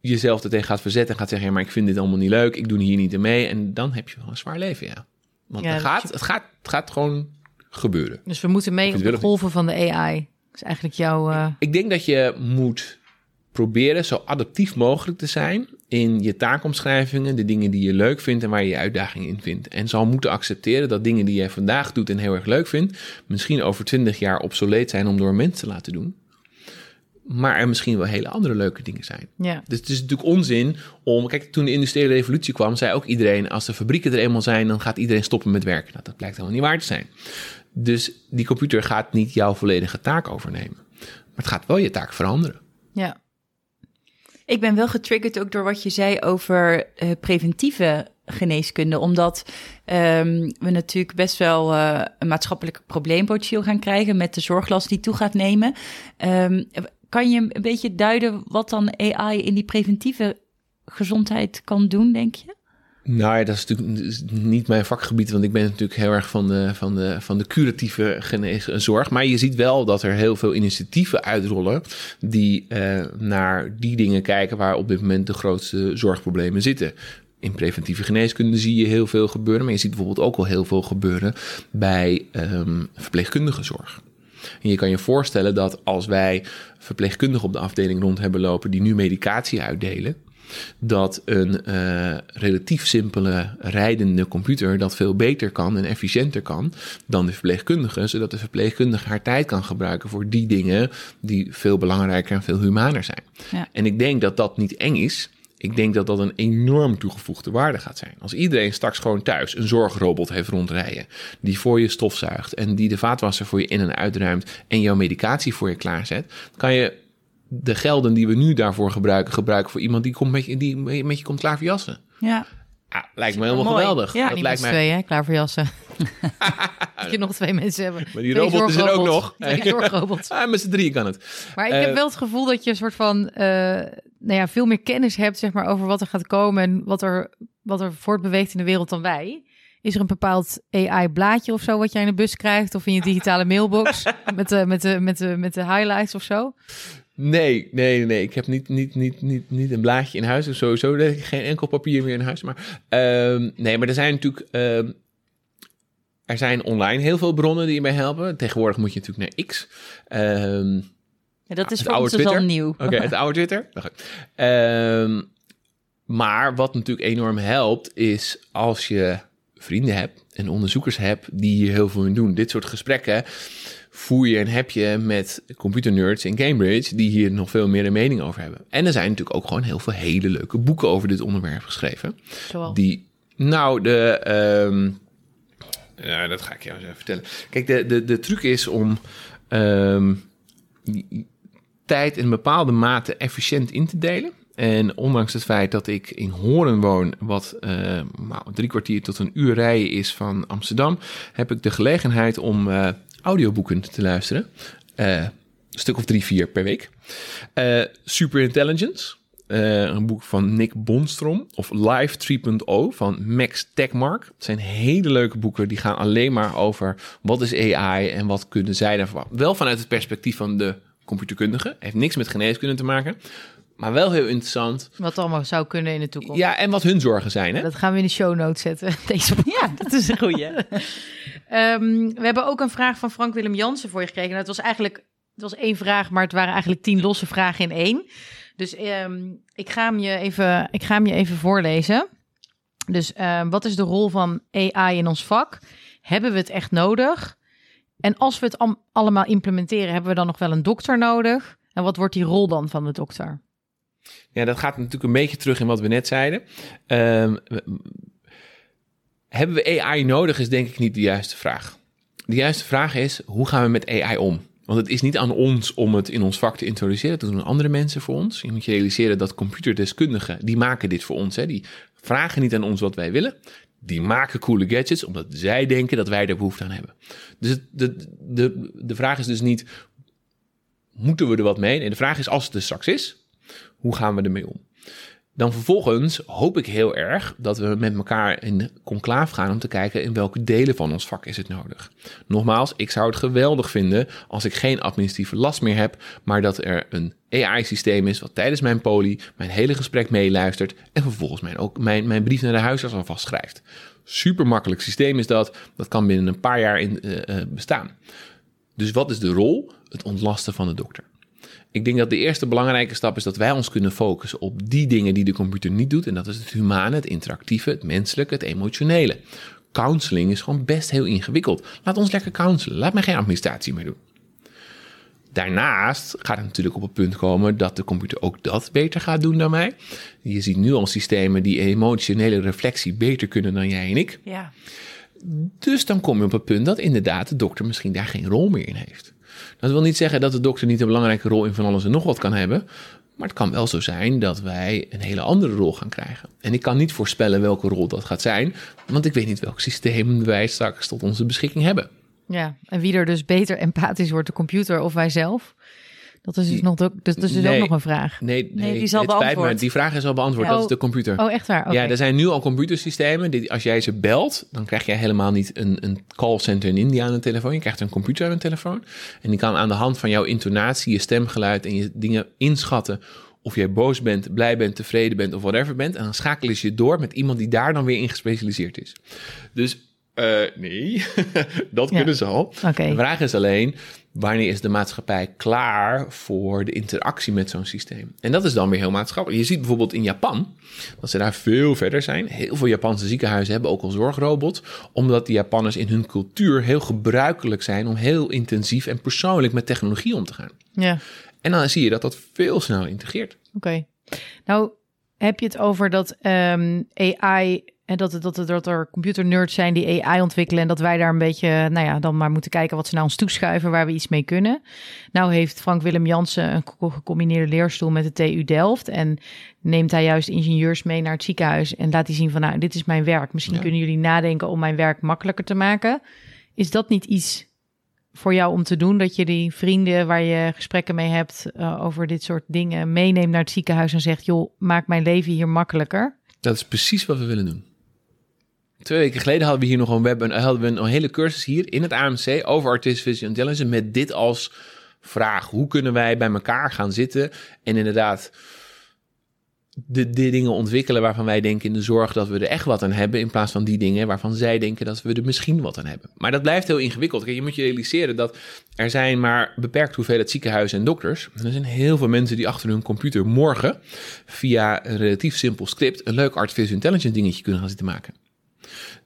jezelf er tegen gaat verzetten en gaat zeggen: ja, maar ik vind dit allemaal niet leuk, ik doe hier niet mee. En dan heb je wel een zwaar leven, ja. Want het, gaat, het, gaat, het gaat gewoon gebeuren. Dus we moeten mee op de golven van de AI. Dat is eigenlijk jouw. Uh... Ik denk dat je moet proberen zo adaptief mogelijk te zijn in je taakomschrijvingen, de dingen die je leuk vindt en waar je je uitdaging in vindt. En zal moeten accepteren dat dingen die jij vandaag doet en heel erg leuk vindt, misschien over twintig jaar obsoleet zijn om door mensen te laten doen. Maar er misschien wel hele andere leuke dingen zijn. Ja. Dus het is natuurlijk onzin om. Kijk, toen de industriële revolutie kwam, zei ook iedereen: als de fabrieken er eenmaal zijn, dan gaat iedereen stoppen met werken. Nou, dat blijkt helemaal niet waar te zijn. Dus die computer gaat niet jouw volledige taak overnemen. Maar het gaat wel je taak veranderen. Ja. Ik ben wel getriggerd ook door wat je zei over uh, preventieve geneeskunde, omdat ehm, we natuurlijk best wel uh, een maatschappelijk probleem potentieel gaan krijgen met de zorglast die toe gaat nemen. Um, kan je een beetje duiden wat dan AI in die preventieve gezondheid kan doen, denk je? Nou ja, dat is natuurlijk niet mijn vakgebied, want ik ben natuurlijk heel erg van de, van de, van de curatieve zorg. Maar je ziet wel dat er heel veel initiatieven uitrollen die uh, naar die dingen kijken waar op dit moment de grootste zorgproblemen zitten. In preventieve geneeskunde zie je heel veel gebeuren, maar je ziet bijvoorbeeld ook al heel veel gebeuren bij um, verpleegkundige zorg. En je kan je voorstellen dat als wij verpleegkundigen op de afdeling rond hebben lopen die nu medicatie uitdelen, dat een uh, relatief simpele rijdende computer dat veel beter kan en efficiënter kan dan de verpleegkundige, zodat de verpleegkundige haar tijd kan gebruiken voor die dingen die veel belangrijker en veel humaner zijn. Ja. En ik denk dat dat niet eng is. Ik denk dat dat een enorm toegevoegde waarde gaat zijn. Als iedereen straks gewoon thuis een zorgrobot heeft rondrijden, die voor je stofzuigt en die de vaatwasser voor je in en uitruimt en jouw medicatie voor je klaarzet, kan je de gelden die we nu daarvoor gebruiken, gebruiken voor iemand die, komt met je, die met je komt klaar voor jassen. Ja. Ja, lijkt me helemaal geweldig. Ja, dat lijkt mij... twee, hè? klaar voor jassen. dat je nog twee mensen hebben. Maar die robot is er ook nog. Twee zorgrobots. ah, met z'n drieën kan het. Maar ik heb eh, wel het gevoel dat je een soort van... Uh, nou ja, veel meer kennis hebt zeg maar, over wat er gaat komen... en wat er, wat er voortbeweegt in de wereld dan wij. Is er een bepaald AI-blaadje of zo wat jij in de bus krijgt... of in je digitale mailbox met, de, met, de, met, de, met de highlights of zo? Nee, nee, nee. Ik heb niet, niet, niet, niet, niet een blaadje in huis. of sowieso denk ik geen enkel papier meer in huis. Maar uh, nee, maar er zijn natuurlijk. Uh, er zijn online heel veel bronnen die je mij helpen. Tegenwoordig moet je natuurlijk naar X. Uh, ja, dat is voor ons dus al nieuw. Oké, het oude Twitter. Ehm, maar wat natuurlijk enorm helpt, is als je vrienden hebt en onderzoekers hebt die hier heel veel in doen. Dit soort gesprekken voer je en heb je met computernerds in Cambridge die hier nog veel meer een mening over hebben. En er zijn natuurlijk ook gewoon heel veel hele leuke boeken over dit onderwerp geschreven. Zoals? Die, nou, de, um, ja, dat ga ik jou eens even vertellen. Kijk, de, de, de truc is om um, tijd in bepaalde mate efficiënt in te delen. En ondanks het feit dat ik in Horen woon, wat uh, nou, drie kwartier tot een uur rijden is van Amsterdam, heb ik de gelegenheid om uh, audioboeken te luisteren. Uh, een stuk of drie, vier per week. Uh, Super Intelligence. Uh, een boek van Nick Bondstrom. Of Live 3.0 van Max Techmark. Het zijn hele leuke boeken. Die gaan alleen maar over wat is AI en wat kunnen zij daarvan. Wel vanuit het perspectief van de computerkundige. Heeft niks met geneeskunde te maken. Maar wel heel interessant. Wat allemaal zou kunnen in de toekomst. Ja, en wat hun zorgen zijn. Hè? Dat gaan we in de show notes zetten. Deze ja, dat is een goeie. um, we hebben ook een vraag van Frank Willem Jansen voor je gekregen. Nou, het was eigenlijk het was één vraag, maar het waren eigenlijk tien losse vragen in één. Dus um, ik, ga hem je even, ik ga hem je even voorlezen. Dus um, wat is de rol van AI in ons vak? Hebben we het echt nodig? En als we het allemaal implementeren, hebben we dan nog wel een dokter nodig? En wat wordt die rol dan van de dokter? Ja, dat gaat natuurlijk een beetje terug in wat we net zeiden. Um, hebben we AI nodig, is denk ik niet de juiste vraag. De juiste vraag is, hoe gaan we met AI om? Want het is niet aan ons om het in ons vak te introduceren. Dat doen andere mensen voor ons. Je moet je realiseren dat computerdeskundigen, die maken dit voor ons. Hè. Die vragen niet aan ons wat wij willen. Die maken coole gadgets omdat zij denken dat wij er behoefte aan hebben. Dus de, de, de vraag is dus niet, moeten we er wat mee? Nee, de vraag is, als het er straks is, hoe gaan we ermee om? Dan vervolgens hoop ik heel erg dat we met elkaar in conclaaf gaan om te kijken in welke delen van ons vak is het nodig. Nogmaals, ik zou het geweldig vinden als ik geen administratieve last meer heb, maar dat er een AI-systeem is wat tijdens mijn poli mijn hele gesprek meeluistert en vervolgens mijn, ook mijn, mijn brief naar de huisarts alvast schrijft. Super makkelijk systeem is dat. Dat kan binnen een paar jaar in, uh, uh, bestaan. Dus wat is de rol? Het ontlasten van de dokter. Ik denk dat de eerste belangrijke stap is dat wij ons kunnen focussen op die dingen die de computer niet doet. En dat is het humane, het interactieve, het menselijke, het emotionele. Counseling is gewoon best heel ingewikkeld. Laat ons lekker counselen. Laat mij geen administratie meer doen. Daarnaast gaat het natuurlijk op het punt komen dat de computer ook dat beter gaat doen dan mij. Je ziet nu al systemen die emotionele reflectie beter kunnen dan jij en ik. Ja. Dus dan kom je op het punt dat inderdaad de dokter misschien daar geen rol meer in heeft. Dat wil niet zeggen dat de dokter niet een belangrijke rol in van alles en nog wat kan hebben. Maar het kan wel zo zijn dat wij een hele andere rol gaan krijgen. En ik kan niet voorspellen welke rol dat gaat zijn, want ik weet niet welk systeem wij straks tot onze beschikking hebben. Ja, en wie er dus beter empathisch wordt, de computer of wij zelf? Dat is dus, nog, de, dat is dus ook nog een vraag. Nee, nee, die is al beantwoord. die vraag is al beantwoord. Dat is de computer. Oh, echt waar? Ja, er zijn nu al computersystemen. Die, als jij ze belt, dan krijg jij helemaal niet een, een callcenter in India aan de telefoon. Je krijgt een computer aan de telefoon. En die kan aan de hand van jouw intonatie, je stemgeluid en je dingen inschatten of jij boos bent, blij bent, tevreden bent of whatever bent. En dan schakelen ze je door met iemand die daar dan weer in gespecialiseerd is. Dus uh, nee, dat kunnen ze al. Okay. De vraag is alleen, wanneer is de maatschappij klaar voor de interactie met zo'n systeem? En dat is dan weer heel maatschappelijk. Je ziet bijvoorbeeld in Japan dat ze daar veel verder zijn. Heel veel Japanse ziekenhuizen hebben ook al zorgrobots, omdat de Japanners in hun cultuur heel gebruikelijk zijn om heel intensief en persoonlijk met technologie om te gaan. Ja. En dan zie je dat dat veel sneller integreert. Oké. Nou, heb je het over dat um, AI en dat, dat, dat, dat er computernerds zijn die AI ontwikkelen. En dat wij daar een beetje, nou ja, dan maar moeten kijken wat ze naar ons toeschuiven, waar we iets mee kunnen. Nou heeft Frank Willem Jansen een gecombineerde leerstoel met de TU Delft. En neemt hij juist ingenieurs mee naar het ziekenhuis. En laat hij zien van, nou, dit is mijn werk. Misschien kunnen jullie nadenken om mijn werk makkelijker te maken. Is dat niet iets voor jou om te doen? Dat je die vrienden waar je gesprekken mee hebt uh, over dit soort dingen meeneemt naar het ziekenhuis en zegt: joh, maak mijn leven hier makkelijker. Dat is precies wat we willen doen. Twee weken geleden hadden we hier nog een een hele cursus hier in het AMC over artificial intelligence met dit als vraag: hoe kunnen wij bij elkaar gaan zitten en inderdaad de, dingen ontwikkelen waarvan wij denken in de zorg dat we er echt wat aan hebben, in plaats van die dingen waarvan zij denken dat we er misschien wat aan hebben. Maar dat blijft heel ingewikkeld. Je moet je realiseren dat er zijn maar beperkt hoeveelheid ziekenhuizen en dokters. Er zijn heel veel mensen die achter hun computer morgen via een relatief simpel script een leuk artificial intelligence dingetje kunnen gaan zitten maken.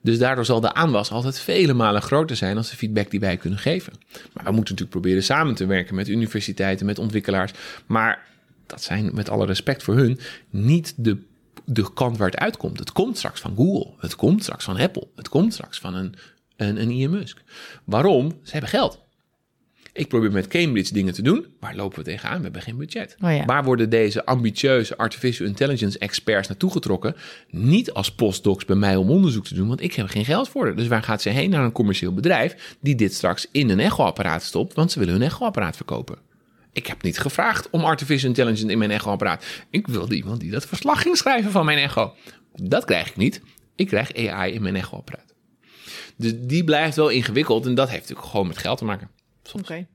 Dus daardoor zal de aanwas altijd vele malen groter zijn als de feedback die wij kunnen geven. Maar we moeten natuurlijk proberen samen te werken met universiteiten, met ontwikkelaars. Maar dat zijn met alle respect voor hun niet de, de kant waar het uitkomt. Het komt straks van Google, het komt straks van Apple, het komt straks van een, een, een Elon Musk. Waarom? Ze hebben geld. Ik probeer met Cambridge dingen te doen. Waar lopen we tegenaan? We hebben geen budget. Oh ja. Waar worden deze ambitieuze artificial intelligence experts naartoe getrokken? Niet als postdocs bij mij om onderzoek te doen, want ik heb geen geld voor. Dus waar gaat ze heen? Naar een commercieel bedrijf die dit straks in een echoapparaat stopt, want ze willen hun echoapparaat verkopen. Ik heb niet gevraagd om artificial intelligence in mijn echoapparaat. Ik wilde iemand die dat verslag ging schrijven van mijn echo. Dat krijg ik niet. Ik krijg AI in mijn echoapparaat. Dus die blijft wel ingewikkeld en dat heeft natuurlijk gewoon met geld te maken. Oké.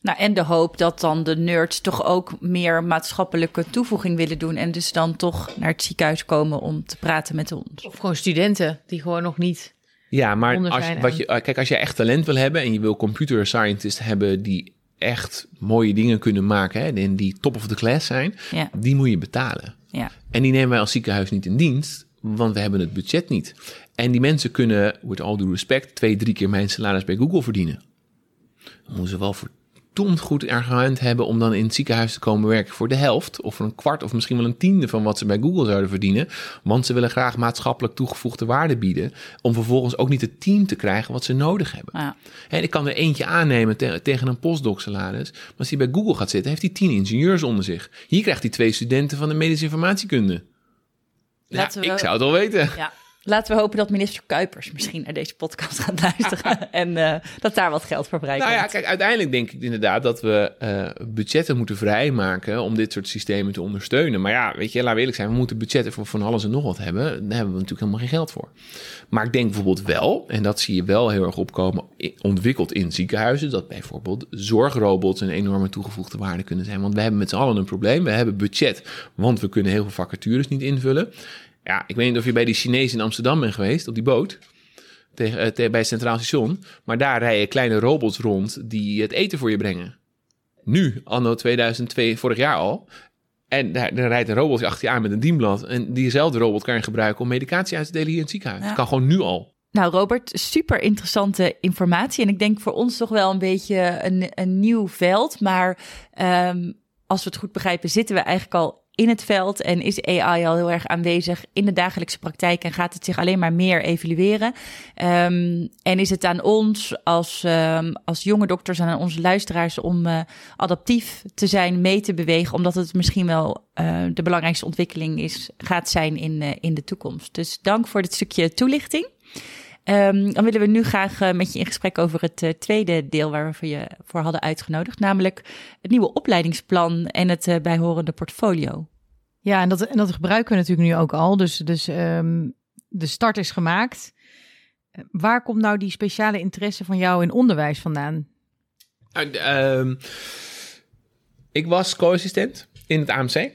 Nou, en de hoop dat dan de nerds toch ook meer maatschappelijke toevoeging willen doen. En dus dan toch naar het ziekenhuis komen om te praten met ons. Of gewoon studenten die gewoon nog niet. Ja, maar als, wat je, kijk, als je echt talent wil hebben en je wil computer scientist hebben die echt mooie dingen kunnen maken hè, en die top of the class zijn, Ja. die moet je betalen. Ja. En die nemen wij als ziekenhuis niet in dienst, want we hebben het budget niet. En die mensen kunnen, with all due respect, twee, drie keer mijn salaris bij Google verdienen. Dan moeten ze wel verdomd goed argument hebben om dan in het ziekenhuis te komen werken voor de helft of voor een kwart of misschien wel een tiende van wat ze bij Google zouden verdienen. Want ze willen graag maatschappelijk toegevoegde waarde bieden om vervolgens ook niet het team te krijgen wat ze nodig hebben. Ja. En ik kan er eentje aannemen te- tegen een postdoc salaris. Maar als hij bij Google gaat zitten, heeft hij tien ingenieurs onder zich. Hier krijgt hij twee studenten van de medische informatiekunde. Ja, we- ik zou het al weten. Ja. Laten we hopen dat minister Kuipers misschien naar deze podcast gaat luisteren. en eh, dat daar wat geld voor vrijkomt. Nou ja, kijk, uiteindelijk denk ik inderdaad dat we eh, budgetten moeten vrijmaken om dit soort systemen te ondersteunen. Maar ja, weet je, laten we eerlijk zijn, we moeten budgetten voor van alles en nog wat hebben. Daar hebben we natuurlijk helemaal geen geld voor. Maar ik denk bijvoorbeeld wel, en dat zie je wel heel erg opkomen, ontwikkeld in ziekenhuizen, dat bijvoorbeeld zorgrobots een enorme toegevoegde waarde kunnen zijn. Want we hebben met z'n allen een probleem. We hebben budget, want we kunnen heel veel vacatures niet invullen. Ja, ik weet niet of je bij die Chinezen in Amsterdam bent geweest, op die boot tegen, eh, te- bij het Centraal Station. Maar daar rijden kleine robots rond die het eten voor je brengen. Nu, anno 2002, vorig jaar al. En daar, daar rijdt een robot achter je aan met een dienblad. En diezelfde robot kan je gebruiken om medicatie uit te delen hier in het ziekenhuis. Ja. Dat kan gewoon nu al. Nou, Robert, super interessante informatie. En ik denk voor ons toch wel een beetje een, een nieuw veld. Maar ehm, als we het goed begrijpen, zitten we eigenlijk al in het veld en is AI al heel erg aanwezig in de dagelijkse praktijk en gaat het zich alleen maar meer evalueren? Um, en is het aan ons als, um, als jonge dokters en aan onze luisteraars om uh, adaptief te zijn, mee te bewegen, omdat het misschien wel uh, de belangrijkste ontwikkeling is, gaat zijn in, uh, in de toekomst. Dus dank voor dit stukje toelichting. Um, dan willen we nu graag uh, met je in gesprek over het uh, tweede deel waar we je voor hadden uitgenodigd, namelijk het nieuwe opleidingsplan en het uh, bijhorende portfolio. Ja, en dat, en dat gebruiken we natuurlijk nu ook al. Dus, dus um, de start is gemaakt. Waar komt nou die speciale interesse van jou in onderwijs vandaan? Uh, ik was co-assistent in het AMC.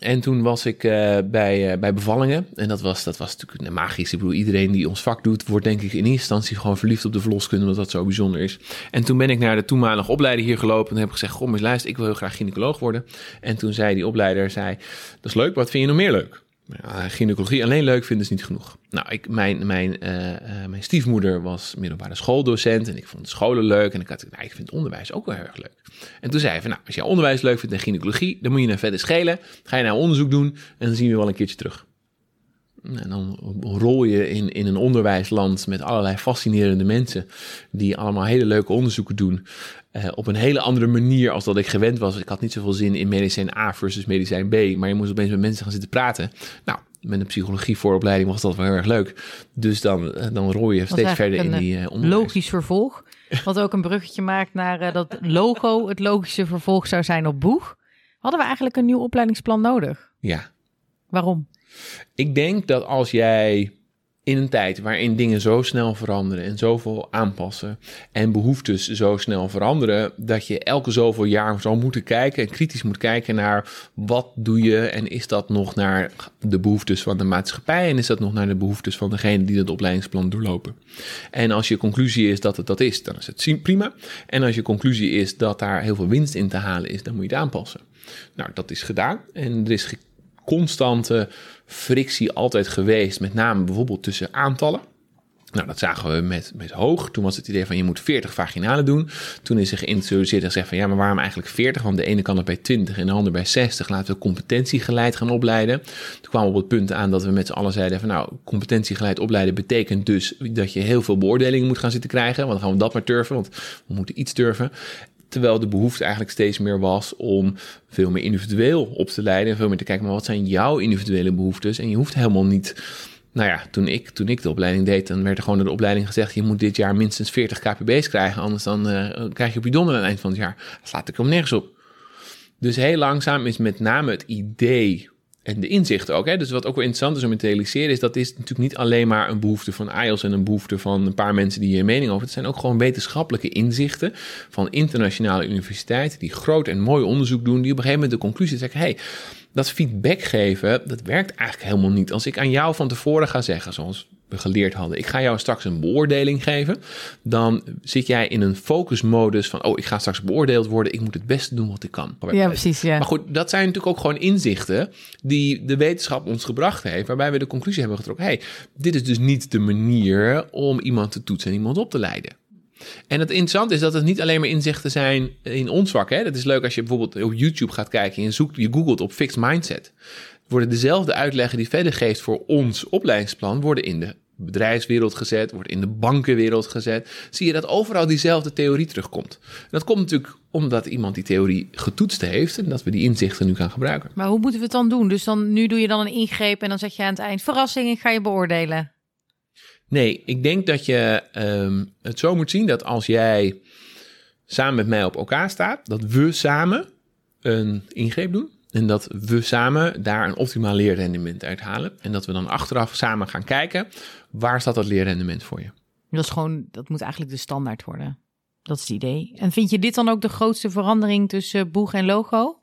En toen was ik uh, bij, uh, bij bevallingen. En dat was, dat was natuurlijk magisch. Ik bedoel, iedereen die ons vak doet, wordt denk ik in eerste instantie gewoon verliefd op de verloskunde, omdat dat zo bijzonder is. En toen ben ik naar de toenmalige opleider hier gelopen en heb gezegd: Goh, eens luister, ik wil heel graag gynaecoloog worden. En toen zei die opleider: zei, Dat is leuk, wat vind je nog meer leuk? Ja, gynaecologie alleen leuk vinden is niet genoeg. Nou, ik, mijn, mijn, uh, uh, mijn stiefmoeder was middelbare schooldocent en ik vond scholen leuk. En ik had, nou, ik vind onderwijs ook wel erg leuk. En toen zei hij van, nou, als je onderwijs leuk vindt en gynaecologie, dan moet je naar verder schelen. Ga je nou onderzoek doen en dan zien we wel een keertje terug. En dan rol je in, in een onderwijsland met allerlei fascinerende mensen die allemaal hele leuke onderzoeken doen. Uh, op een hele andere manier als dat ik gewend was. Ik had niet zoveel zin in medicijn A versus medicijn B, maar je moest opeens met mensen gaan zitten praten. Nou, met een psychologie vooropleiding was dat wel heel erg leuk. Dus dan, dan rol je steeds verder in die uh, onderwijs. Logisch vervolg. Wat ook een bruggetje maakt naar uh, dat logo het logische vervolg zou zijn op boeg. Hadden we eigenlijk een nieuw opleidingsplan nodig? Ja. Waarom? Ik denk dat als jij in een tijd waarin dingen zo snel veranderen en zoveel aanpassen en behoeftes zo snel veranderen, dat je elke zoveel jaar zou moeten kijken en kritisch moet kijken naar wat doe je en is dat nog naar de behoeftes van de maatschappij en is dat nog naar de behoeftes van degene die dat opleidingsplan doorlopen. En als je conclusie is dat het dat is, dan is het prima. En als je conclusie is dat daar heel veel winst in te halen is, dan moet je het aanpassen. Nou, dat is gedaan en er is constante frictie altijd geweest, met name bijvoorbeeld tussen aantallen. Nou, dat zagen we met, met hoog. Toen was het idee van je moet 40 vaginalen doen. Toen is er geïntroduceerd en gezegd van ja, maar waarom eigenlijk 40? Want de ene kan het bij 20 en de ander bij 60. Laten we competentiegeleid gaan opleiden. Toen kwamen we op het punt aan dat we met z'n allen zeiden van nou, competentiegeleid opleiden betekent dus dat je heel veel beoordelingen moet gaan zitten krijgen. Want dan gaan we dat maar turven, want we moeten iets turven. Terwijl de behoefte eigenlijk steeds meer was om veel meer individueel op te leiden. En veel meer te kijken, maar wat zijn jouw individuele behoeftes? En je hoeft helemaal niet. Nou ja, toen ik, toen ik de opleiding deed, dan werd er gewoon door de opleiding gezegd: je moet dit jaar minstens 40 KPB's krijgen, anders dan uh, krijg je op je donder aan het eind van het jaar. Dat slaat ik hem nergens op. Dus heel langzaam is met name het idee en de inzichten ook. Hè? Dus wat ook wel interessant is om te realiseren, is dat is natuurlijk niet alleen maar een behoefte van IELTS en een behoefte van een paar mensen die hier mening over. Het zijn ook gewoon wetenschappelijke inzichten van internationale universiteiten die groot en mooi onderzoek doen, die op een gegeven moment de conclusie zeggen: hey, dat feedback geven, dat werkt eigenlijk helemaal niet. Als ik aan jou van tevoren ga zeggen, zoals we geleerd hadden, ik ga jou straks een beoordeling geven, dan zit jij in een focusmodus van, oh, ik ga straks beoordeeld worden, ik moet het beste doen wat ik kan. Ja, precies. Ja. Maar goed, dat zijn natuurlijk ook gewoon inzichten die de wetenschap ons gebracht heeft, waarbij we de conclusie hebben getrokken, hey, dit is dus niet de manier om iemand te toetsen en iemand op te leiden. En het interessante is dat het niet alleen maar inzichten zijn in ons vak. Hè? Dat is leuk als je bijvoorbeeld op YouTube gaat kijken en je, zoekt, je googelt op fixed mindset. Worden dezelfde uitleggen die verder geeft voor ons opleidingsplan, worden in de bedrijfswereld gezet, wordt in de bankenwereld gezet. Zie je dat overal diezelfde theorie terugkomt. En dat komt natuurlijk omdat iemand die theorie getoetst heeft en dat we die inzichten nu gaan gebruiken. Maar hoe moeten we het dan doen? Dus dan, nu doe je dan een ingreep en dan zeg je aan het eind: verrassing, ik ga je beoordelen. Nee, ik denk dat je um, het zo moet zien dat als jij samen met mij op elkaar staat, dat we samen een ingreep doen. En dat we samen daar een optimaal leerrendement uit halen. En dat we dan achteraf samen gaan kijken, waar staat dat leerrendement voor je? Dat is gewoon, dat moet eigenlijk de standaard worden. Dat is het idee. En vind je dit dan ook de grootste verandering tussen boeg en logo?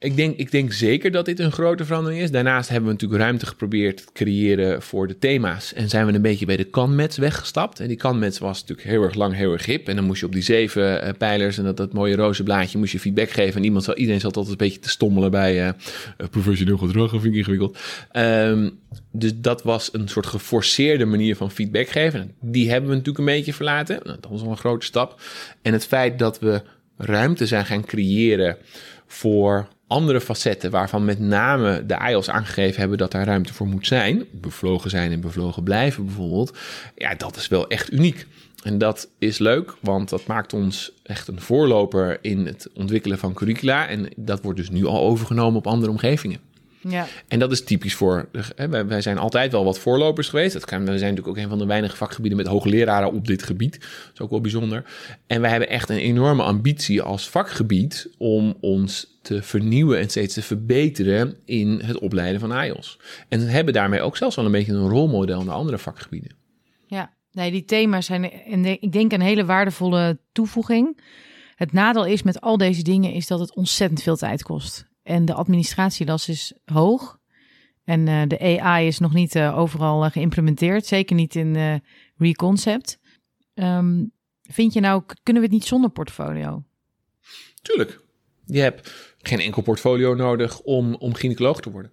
Ik denk, ik denk zeker dat dit een grote verandering is. Daarnaast hebben we natuurlijk ruimte geprobeerd te creëren voor de thema's. En zijn we een beetje bij de kanmets weggestapt. En die kanmets was natuurlijk heel erg lang heel erg hip. En dan moest je op die zeven uh, pijlers en dat, dat mooie roze blaadje moest je feedback geven. En iemand, iedereen zat altijd een beetje te stommelen bij uh, professioneel gedrag. Dat vind ik ingewikkeld. Um, dus dat was een soort geforceerde manier van feedback geven. Die hebben we natuurlijk een beetje verlaten. Nou, dat was wel een grote stap. En het feit dat we ruimte zijn gaan creëren voor andere facetten waarvan met name de IELTS aangegeven hebben dat daar ruimte voor moet zijn, bevlogen zijn en bevlogen blijven bijvoorbeeld, ja, dat is wel echt uniek. En dat is leuk, want dat maakt ons echt een voorloper in het ontwikkelen van curricula. En dat wordt dus nu al overgenomen op andere omgevingen. Ja. En dat is typisch voor. Hè, wij zijn altijd wel wat voorlopers geweest. Dat kan, we zijn natuurlijk ook een van de weinige vakgebieden met hoogleraren op dit gebied. Dat is ook wel bijzonder. En wij hebben echt een enorme ambitie als vakgebied om ons te vernieuwen en steeds te verbeteren in het opleiden van IELTS. En hebben daarmee ook zelfs wel een beetje een rolmodel naar andere vakgebieden. Ja, nee, die thema's zijn, en ik denk, een hele waardevolle toevoeging. Het nadeel is met al deze dingen is dat het ontzettend veel tijd kost. En de administratielast is hoog. En uh, de AI is nog niet uh, overal uh, geïmplementeerd. Zeker niet in Reconcept. Um, vind je nou, kunnen we het niet zonder portfolio? Tuurlijk. Je hebt geen enkel portfolio nodig om, om gynaecoloog te worden.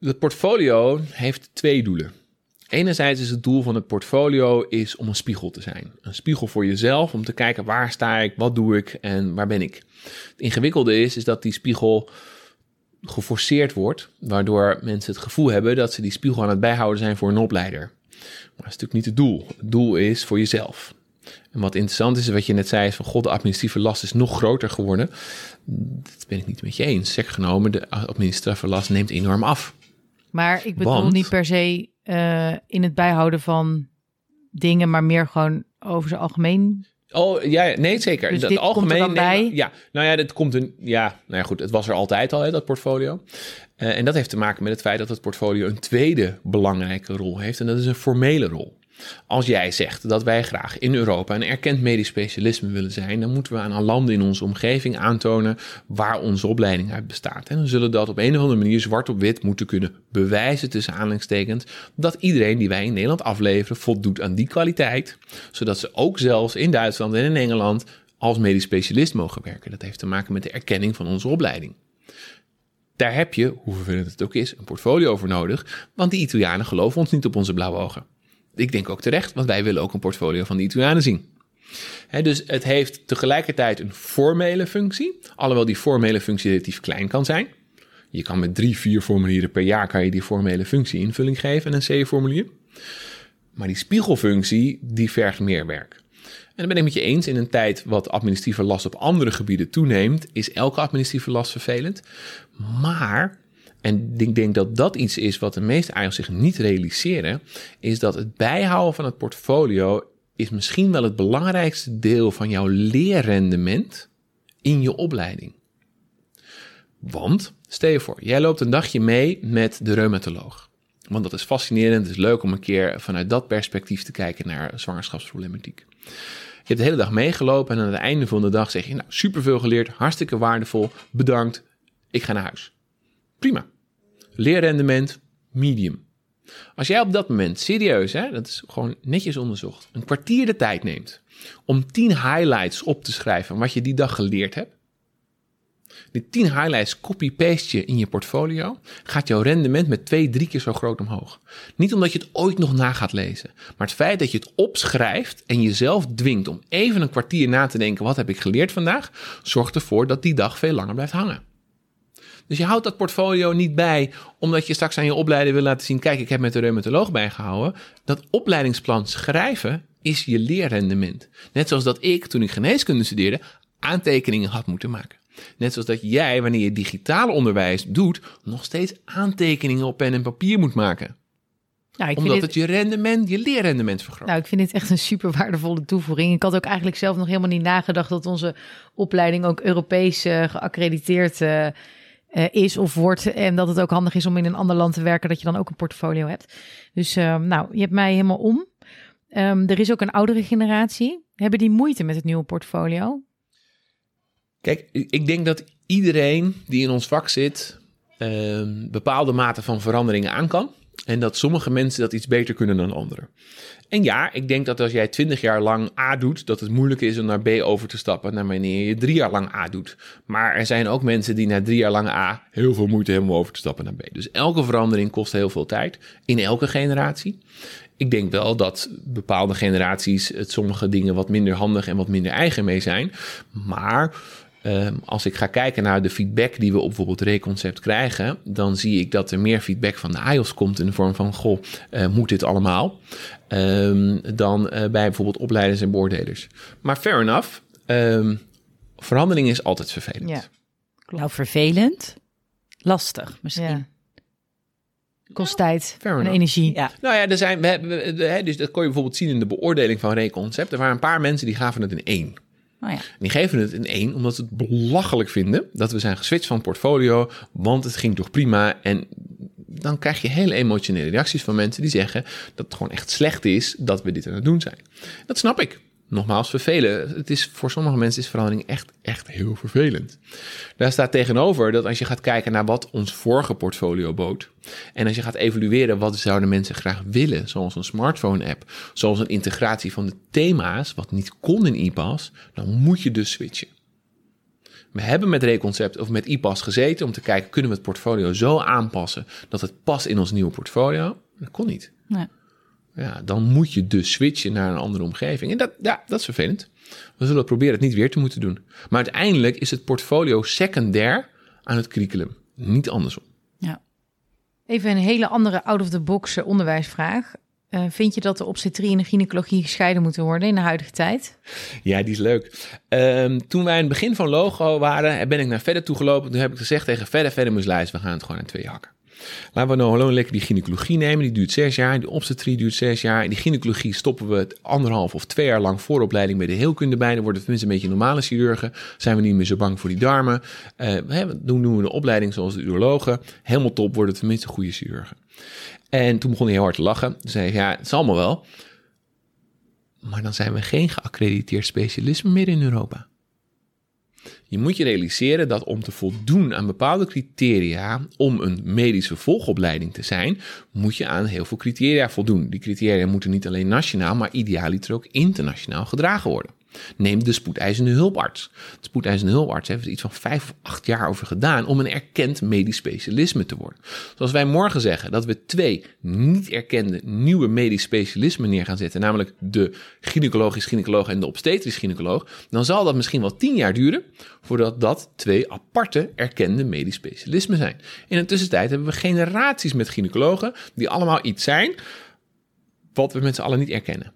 Het portfolio heeft twee doelen. Enerzijds is het doel van het portfolio is om een spiegel te zijn. Een spiegel voor jezelf, om te kijken waar sta ik, wat doe ik en waar ben ik. Het ingewikkelde is, is dat die spiegel geforceerd wordt, waardoor mensen het gevoel hebben dat ze die spiegel aan het bijhouden zijn voor een opleider. Maar dat is natuurlijk niet het doel. Het doel is voor jezelf. En wat interessant is, wat je net zei, is van god, de administratieve last is nog groter geworden. Dat ben ik niet met je eens. Zeg genomen, de administratieve last neemt enorm af. Maar ik bedoel niet per se uh, in het bijhouden van dingen, maar meer gewoon over zijn algemeen. Oh ja, nee, zeker. Dus dit algemeen. Komt er bij. Ja, nou ja, dat komt een. Ja, nou ja, goed. Het was er altijd al, hè, dat portfolio. Uh, en dat heeft te maken met het feit dat het portfolio een tweede belangrijke rol heeft. En dat is een formele rol. Als jij zegt dat wij graag in Europa een erkend medisch specialisme willen zijn, dan moeten we aan landen in onze omgeving aantonen waar onze opleiding uit bestaat. En dan zullen dat op een of andere manier zwart op wit moeten kunnen bewijzen tussen aanleidingstekens dat iedereen die wij in Nederland afleveren voldoet aan die kwaliteit, zodat ze ook zelfs in Duitsland en in Engeland als medisch specialist mogen werken. Dat heeft te maken met de erkenning van onze opleiding. Daar heb je, hoe vervelend het ook is, een portfolio voor nodig, want die Italianen geloven ons niet op onze blauwe ogen ik denk ook terecht, want wij willen ook een portfolio van de Italianen zien. dus het heeft tegelijkertijd een formele functie, alhoewel die formele functie relatief klein kan zijn. Je kan met drie, vier formulieren per jaar kan je die formele functie invulling geven en een C-formulier. Maar die spiegelfunctie, die vergt meer werk. En dan ben ik met je eens, in een tijd wat administratieve last op andere gebieden toeneemt, is elke administratieve last vervelend. Maar en ik denk dat dat iets is wat de meeste eigenlijk zich niet realiseren, is dat het bijhouden van het portfolio is misschien wel het belangrijkste deel van jouw leerrendement in je opleiding. Want, stel je voor, jij loopt een dagje mee met de reumatoloog. Want dat is fascinerend, het is leuk om een keer vanuit dat perspectief te kijken naar zwangerschapsproblematiek. Je hebt de hele dag meegelopen en aan het einde van de dag zeg je, nou, superveel geleerd, hartstikke waardevol, bedankt, ik ga naar huis. Prima. Leerrendement, medium. Als jij op dat moment serieus, hè, dat is gewoon netjes onderzocht, een kwartier de tijd neemt om 10 highlights op te schrijven wat je die dag geleerd hebt. Die 10 highlights copy-paste je in je portfolio, gaat jouw rendement met twee, drie keer zo groot omhoog. Niet omdat je het ooit nog na gaat lezen, maar het feit dat je het opschrijft en jezelf dwingt om even een kwartier na te denken: wat heb ik geleerd vandaag, zorgt ervoor dat die dag veel langer blijft hangen. Dus je houdt dat portfolio niet bij omdat je straks aan je opleider wil laten zien: kijk, ik heb met de reumatoloog bijgehouden. Dat opleidingsplan schrijven is je leerrendement. Net zoals dat ik, toen ik geneeskunde studeerde, aantekeningen had moeten maken. Net zoals dat jij, wanneer je digitaal onderwijs doet, nog steeds aantekeningen op pen en papier moet maken. Nou, ik Omdat het je rendement, je leerrendement vergroot. Nou, ik vind dit echt een super waardevolle toevoeging. Ik had ook eigenlijk zelf nog helemaal niet nagedacht dat onze opleiding ook Europees uh, geaccrediteerd uh, uh, is of wordt. En dat het ook handig is om in een ander land te werken, dat je dan ook een portfolio hebt. Dus uh, nou, je hebt mij helemaal om. Um, er is ook een oudere generatie. Hebben die moeite met het nieuwe portfolio? Kijk, ik denk dat iedereen die in ons vak zit, uh, bepaalde mate van veranderingen aan kan. En dat sommige mensen dat iets beter kunnen dan anderen. En ja, ik denk dat als jij 20 jaar lang A doet, dat het moeilijk is om naar B over te stappen naar wanneer je drie jaar lang A doet. Maar er zijn ook mensen die na drie jaar lang A heel veel moeite hebben om over te stappen naar B. Dus elke verandering kost heel veel tijd in elke generatie. Ik denk wel dat bepaalde generaties het sommige dingen wat minder handig en wat minder eigen mee zijn. Maar ehm, als ik ga kijken naar de feedback die we op bijvoorbeeld Reconcept krijgen, dan zie ik dat er meer feedback van de IOS komt in de vorm van: Goh, uh, moet dit allemaal? Um, dan uh, bij bijvoorbeeld opleiders en beoordelers. Maar fair enough, um, verandering is altijd vervelend. Ja. Nou, vervelend, lastig misschien. Ja. Kost tijd en energie. Ja. Nou ja, er zijn, we hebben, dus dat kon je bijvoorbeeld zien in de beoordeling van Reconcept. Er waren een paar mensen die gaven het in één. Oh ja. Die geven het in één omdat ze het belachelijk vinden dat we zijn geswitcht van portfolio, want het ging toch prima. En dan krijg je hele emotionele reacties van mensen die zeggen dat het gewoon echt slecht is dat we dit aan het doen zijn. Dat snap ik nogmaals vervelen. Het is, voor sommige mensen is verandering echt, echt heel vervelend. Daar staat tegenover dat als je gaat kijken naar wat ons vorige portfolio bood. En als je gaat evalueren wat zouden mensen graag willen, zoals een smartphone-app, zoals een integratie van de thema's, wat niet kon in IPAS, dan moet je dus switchen. We hebben met Reconcept of met IPAS gezeten om te kijken, kunnen we het portfolio zo aanpassen dat het past in ons nieuwe portfolio? Dat kon niet. Nee ja, dan moet je dus switchen naar een andere omgeving. En dat, ja, dat is vervelend. We zullen proberen het niet weer te moeten doen. Maar uiteindelijk is het portfolio secundair aan het curriculum, niet andersom. Ja. Even een hele andere out-of-the-box onderwijsvraag. Uh, vind je dat de obstetrie en de gynaecologie gescheiden moeten worden in de huidige tijd? Ja, die is leuk. Um, toen wij in het begin van Logo waren, ben ik naar verder toegelopen. Toen heb ik gezegd tegen verder, verder moest we gaan het gewoon aan twee hakken. Laten we nou gewoon lekker die gynaecologie nemen. Die duurt zes jaar. Die obstetrie duurt zes jaar. In die gynaecologie stoppen we anderhalf of twee jaar lang vooropleiding bij de heelkunde bij. Dan worden we tenminste een beetje normale chirurgen. Zijn we niet meer zo bang voor die darmen. Uh, doen, doen we een opleiding zoals de urologen. Helemaal top, worden we tenminste goede chirurgen. En toen begon hij heel hard te lachen. Toen zei hij, ja, het is allemaal wel. Maar dan zijn we geen geaccrediteerd specialisme meer in Europa. Je moet je realiseren dat om te voldoen aan bepaalde criteria om een medische volgopleiding te zijn, moet je aan heel veel criteria voldoen. Die criteria moeten niet alleen nationaal, maar idealiter ook internationaal gedragen worden. Neem de spoedeisende hulparts. De spoedeisende hulparts heeft er iets van vijf of acht jaar over gedaan om een erkend medisch specialisme te worden. Zoals wij morgen zeggen dat we twee niet erkende nieuwe medisch specialismen neer gaan zetten, namelijk de gynaecologisch gynaecoloog en de obstetrisch gynaecoloog, dan zal dat misschien wel tien jaar duren voordat dat twee aparte erkende medisch specialismen zijn. In de tussentijd hebben we generaties met gynaecologen die allemaal iets zijn wat we met z'n allen niet erkennen.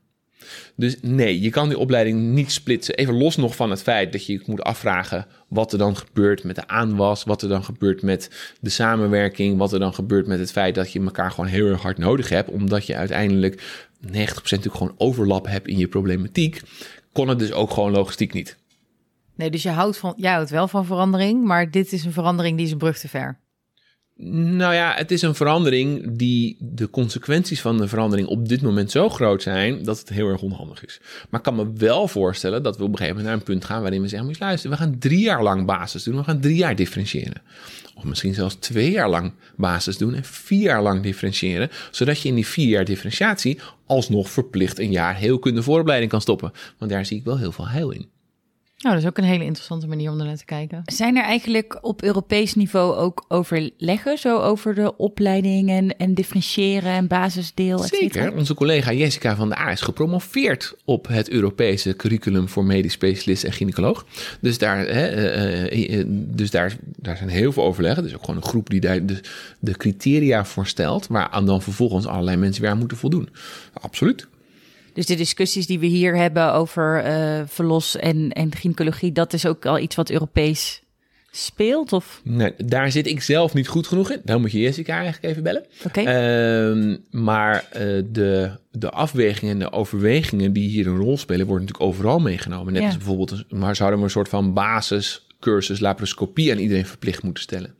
Dus nee, je kan die opleiding niet splitsen. Even los nog van het feit dat je moet afvragen wat er dan gebeurt met de aanwas, wat er dan gebeurt met de samenwerking, wat er dan gebeurt met het feit dat je elkaar gewoon heel erg hard nodig hebt, omdat je uiteindelijk 90% natuurlijk gewoon overlap hebt in je problematiek, kon het dus ook gewoon logistiek niet. Nee, dus je houdt, van, jij houdt wel van verandering, maar dit is een verandering die is een brug te ver. Nou ja, het is een verandering die de consequenties van de verandering op dit moment zo groot zijn dat het heel erg onhandig is. Maar ik kan me wel voorstellen dat we op een gegeven moment naar een punt gaan waarin we zeggen: moet luisteren, we gaan drie jaar lang basis doen, we gaan drie jaar differentiëren. Of misschien zelfs twee jaar lang basis doen en vier jaar lang differentiëren, zodat je in die vier jaar differentiatie alsnog verplicht een jaar heel kunde vooropleiding kan stoppen. Want daar zie ik wel heel veel heil in. Nou, dat is ook een hele interessante manier om er naar te kijken. Zijn er eigenlijk op Europees niveau ook overleggen, zo over de opleiding en, en differentiëren en basisdeel? Zeker. Onze collega Jessica van der A is gepromoveerd op het Europese curriculum voor medisch specialist en gynaecoloog. Dus daar, hè, eh, eh, eh, dus daar, daar zijn heel veel overleggen. Dus ook gewoon een groep die daar de, de criteria voor stelt, waar aan dan vervolgens allerlei mensen weer aan moeten voldoen. Absoluut. Dus de discussies die we hier hebben over uh, verlos en, en gynaecologie, dat is ook al iets wat Europees speelt? Of? Nee, daar zit ik zelf niet goed genoeg in. Dan moet je Jessica eigenlijk even bellen. Oké. Ehm, maar uh, de, de afwegingen en de overwegingen die hier een rol spelen, worden natuurlijk overal meegenomen. Net als bijvoorbeeld, maar zouden we een soort van basiscursus laparoscopie aan iedereen verplicht moeten stellen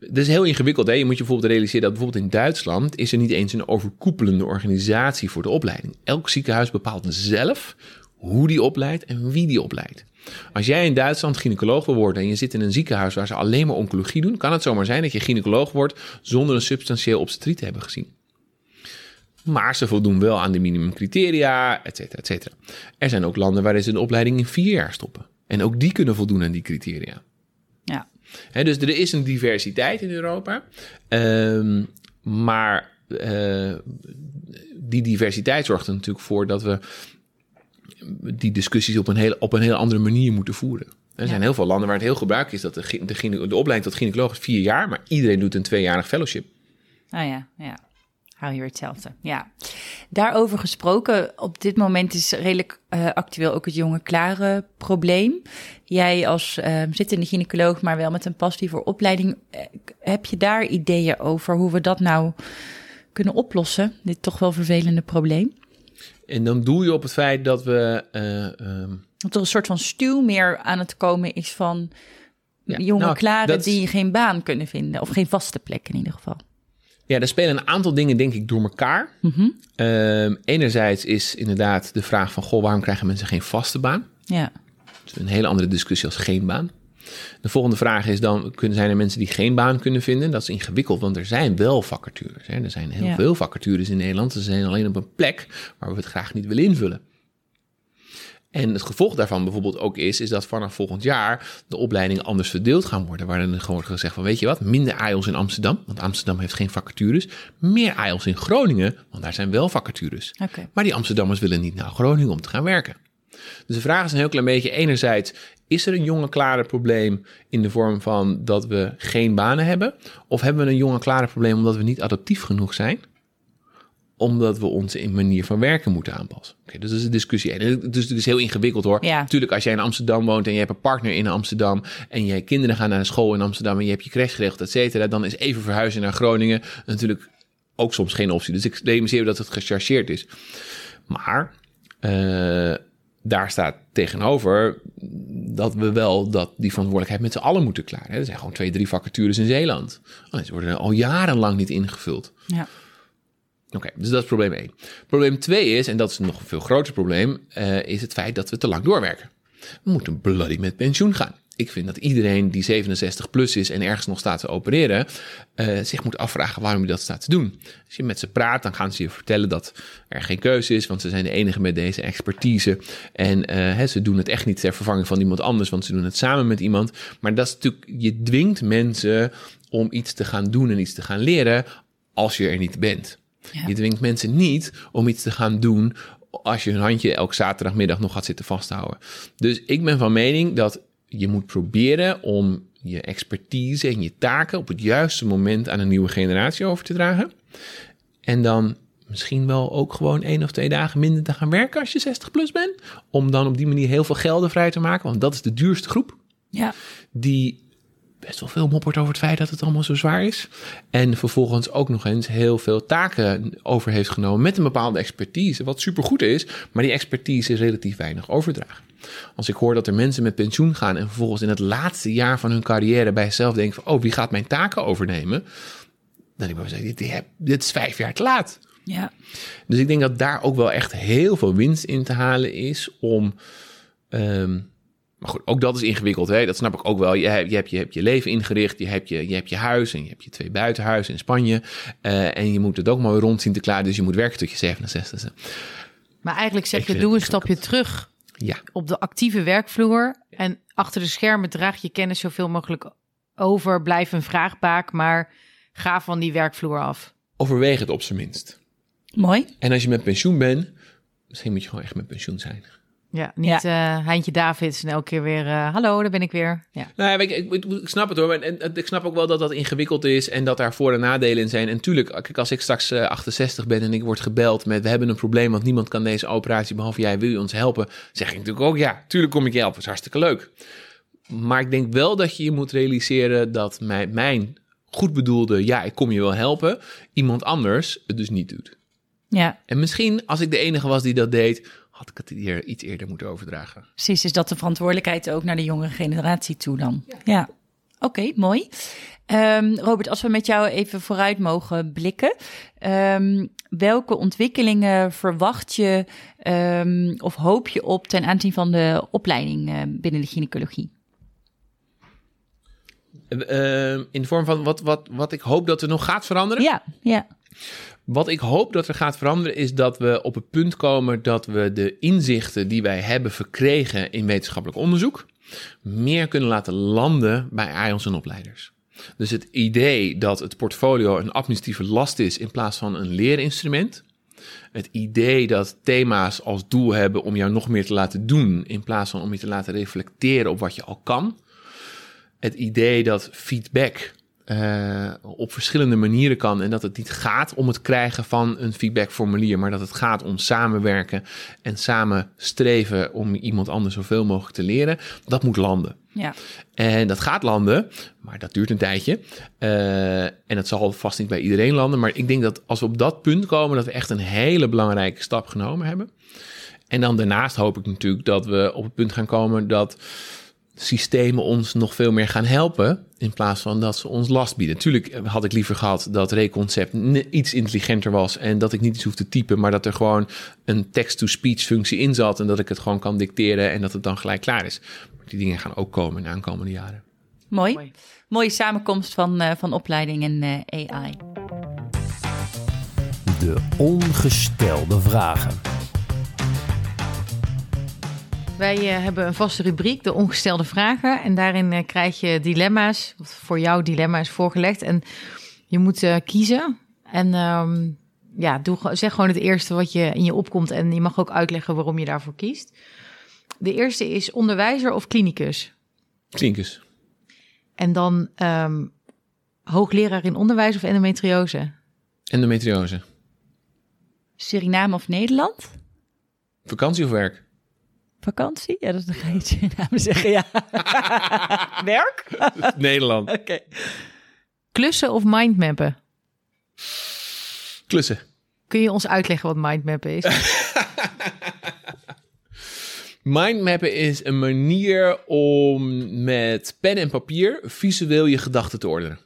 dat is heel ingewikkeld. Hè? Je moet je bijvoorbeeld realiseren dat bijvoorbeeld in Duitsland is er niet eens een overkoepelende organisatie voor de opleiding. Elk ziekenhuis bepaalt zelf hoe die opleidt en wie die opleidt. Als jij in Duitsland gynaecoloog wil worden en je zit in een ziekenhuis waar ze alleen maar oncologie doen, kan het zomaar zijn dat je gynaecoloog wordt zonder een substantieel obstetrie te hebben gezien. Maar ze voldoen wel aan de minimumcriteria, et cetera, et cetera. Er zijn ook landen waarin ze een opleiding in vier jaar stoppen. En ook die kunnen voldoen aan die criteria dus er is een diversiteit in Europa. Ehm, maar uh, die diversiteit zorgt er natuurlijk voor dat we die discussies op een heel, op een heel andere manier moeten voeren. Er zijn heel veel landen waar het heel gebruikelijk is dat de, de, de opleiding tot gynaecoloog is vier jaar, maar iedereen doet een tweejarig fellowship. Ah ja, ja. Hou hier hetzelfde. Ja. Daarover gesproken, op dit moment is redelijk uh, actueel ook het jonge klare probleem. Jij als uh, zittende gynaecoloog, maar wel met een passie voor opleiding, uh, heb je daar ideeën over hoe we dat nou kunnen oplossen? Dit toch wel vervelende probleem. En dan doe je op het feit dat we. Um... Dat er een soort van stuw meer aan het komen is van ja, jonge nou, klaren die geen baan kunnen vinden. Of geen vaste plek in ieder geval. Ja, er spelen een aantal dingen, denk ik, door elkaar. Mm enerzijds is inderdaad de vraag van... goh, waarom krijgen mensen geen vaste baan? Ja. Dat is een hele andere discussie als geen baan. De volgende vraag is dan, kunnen, zijn er mensen die geen baan kunnen vinden? Dat is ingewikkeld, want er zijn wel vacatures. Hè? Er zijn heel veel vacatures in Nederland. Ze zijn alleen op een plek waar we het graag niet willen invullen. En het gevolg daarvan bijvoorbeeld ook is, is dat vanaf volgend jaar de opleidingen anders verdeeld gaan worden. Waar dan gewoon gezegd van, weet je wat, minder AIOS in Amsterdam, want Amsterdam heeft geen vacatures. Meer AIOS in Groningen, want daar zijn wel vacatures. Okay. Maar die Amsterdammers willen niet naar Groningen om te gaan werken. Dus de vraag is een heel klein beetje, enerzijds, is er een jonge klare probleem in de vorm van dat we geen banen hebben? Of hebben we een jonge klare probleem omdat we niet adaptief genoeg zijn? Omdat we onze manier van werken moeten aanpassen. Oké, dus dat is een discussie. En het is, het is heel ingewikkeld hoor. Ja. Natuurlijk, als jij in Amsterdam woont en je hebt een partner in Amsterdam en je kinderen gaan naar school in Amsterdam en je hebt je crash geregeld, et cetera, dan is even verhuizen naar Groningen natuurlijk ook soms geen optie. Dus ik realiseer dat het gechargeerd is. Maar uh, daar staat tegenover dat we wel dat die verantwoordelijkheid met z'n allen moeten klaren. Er zijn gewoon twee, drie vacatures in Zeeland. Oh, ze worden al jarenlang niet ingevuld. Ja. Oké, dus dat is probleem 1. Probleem 2 is, en dat is nog een veel groter probleem, uh, is het feit dat we te lang doorwerken. We moeten bloody met pensioen gaan. Ik vind dat iedereen die 67 plus is en ergens nog staat te opereren, uh, zich moet afvragen waarom hij dat staat te doen. Als je met ze praat, dan gaan ze je vertellen dat er geen keuze is, want ze zijn de enige met deze expertise. En uh, ze doen het echt niet ter vervanging van iemand anders, want ze doen het samen met iemand. Maar dat is natuurlijk, je dwingt mensen om iets te gaan doen en iets te gaan leren als je er niet bent. Je dwingt mensen niet om iets te gaan doen als je hun handje elke zaterdagmiddag nog gaat zitten vasthouden. Dus ik ben van mening dat je moet proberen om je expertise en je taken op het juiste moment aan een nieuwe generatie over te dragen. En dan misschien wel ook gewoon één of twee dagen minder te gaan werken als je 60 plus bent. Om dan op die manier heel veel gelden vrij te maken. Want dat is de duurste groep. Ja. Die best wel veel moppert over het feit dat het allemaal zo zwaar is. En vervolgens ook nog eens heel veel taken over heeft genomen met een bepaalde expertise. Wat supergoed is, maar die expertise is relatief weinig overdragen. Als ik hoor dat er mensen met pensioen gaan en vervolgens in het laatste jaar van hun carrière bij zichzelf denken van, oh, wie gaat mijn taken overnemen? Dan denk ik wel zeggen, dit is vijf jaar te laat. Ja. Dus ik denk dat daar ook wel echt heel veel winst in te halen is om um, maar goed, ook dat is ingewikkeld. Hè? Dat snap ik ook wel. Je, hebt, je, hebt, je hebt je leven ingericht, je hebt je, je hebt je huis en je hebt je twee buitenhuizen in Spanje. Uh, en je moet het ook mooi rond zien te klaren. Dus je moet werken tot je 67e. Maar eigenlijk zeg je, doe een stapje terug ja. op de actieve werkvloer. En achter de schermen draag je kennis zoveel mogelijk over. Blijf een vraagbaak, maar ga van die werkvloer af. Overweeg het op zijn minst. Mooi. En als je met pensioen bent, misschien moet je gewoon echt met pensioen zijn. Ja, niet ja. Uh, Heintje Davids en elke keer weer, uh, hallo, daar ben ik weer. Ja. Nou, ik, ik, ik, snap het hoor. En, ik snap ook wel dat dat ingewikkeld is en dat daar voor- en nadelen in zijn. En tuurlijk, als ik straks uh, eh, 68 ben en ik word gebeld met, we hebben een probleem, want niemand kan deze operatie behalve jij, wil je ons helpen? Zeg ik natuurlijk ook, ja, tuurlijk kom ik je helpen, dat is hartstikke leuk. Maar ik denk wel dat je je moet realiseren dat mijn, mijn goed bedoelde, ja, ik kom je wel helpen, iemand anders het dus niet doet. Ja. En misschien, als ik de enige was die dat deed, had ik het hier iets eerder moeten overdragen. Precies, is dat de verantwoordelijkheid ook naar de jongere generatie toe dan? Ja. Oké, mooi. Um, Robert, als we met jou even vooruit mogen blikken. Um, welke ontwikkelingen verwacht je um, of hoop je op ten aanzien van de opleiding uh, binnen de gynaecologie? Uh, in de vorm van wat, wat, wat ik hoop dat er nog gaat veranderen? Ja, ja. Wat ik hoop dat er gaat veranderen is dat we op het punt komen dat we de inzichten die wij hebben verkregen in wetenschappelijk onderzoek meer kunnen laten landen bij IONS en opleiders. Dus het idee dat het portfolio een administratieve last is in plaats van een leerinstrument, Het idee dat thema's als doel hebben om jou nog meer te laten doen, in plaats van om je te laten reflecteren op wat je al kan. Het idee dat feedback uh, op verschillende manieren kan. En dat het niet gaat om het krijgen van een feedbackformulier, maar dat het gaat om samenwerken en samen streven om iemand anders zoveel mogelijk te leren. Dat moet landen. Ja. En dat gaat landen, maar dat duurt een tijdje. Uh, en dat zal vast niet bij iedereen landen. Maar ik denk dat als we op dat punt komen, dat we echt een hele belangrijke stap genomen hebben. En dan daarnaast hoop ik natuurlijk dat we op het punt gaan komen dat systemen ons nog veel meer gaan helpen. In plaats van dat ze ons last bieden. Natuurlijk had ik liever gehad dat Reconcept iets intelligenter was. En dat ik niet iets hoef te typen. Maar dat er gewoon een text-to-speech functie in zat. En dat ik het gewoon kan dicteren. En dat het dan gelijk klaar is. Maar die dingen gaan ook komen in de aankomende jaren. Mooi. Mooie samenkomst van, uh, van opleiding en uh, AI. De ongestelde vragen. Wij uh, hebben een vaste rubriek, de ongestelde vragen. En daarin uh, krijg je dilemma's, voor jou dilemma's voorgelegd. En je moet uh, kiezen. En um, ja, doe, zeg gewoon het eerste wat je in je opkomt. En je mag ook uitleggen waarom je daarvoor kiest. De eerste is onderwijzer of klinicus? Klinicus. En dan um, hoogleraar in onderwijs of endometriose? Endometriose. Suriname of Nederland? Vakantie of werk? Vakantie? Ja, dat ga je Suriname zeggen, ja. Werk? Nederland. Oké. Okay. Klussen of mindmappen? Klussen. Kun je ons uitleggen wat mindmappen is? mindmappen is een manier om met pen en papier visueel je gedachten te ordenen.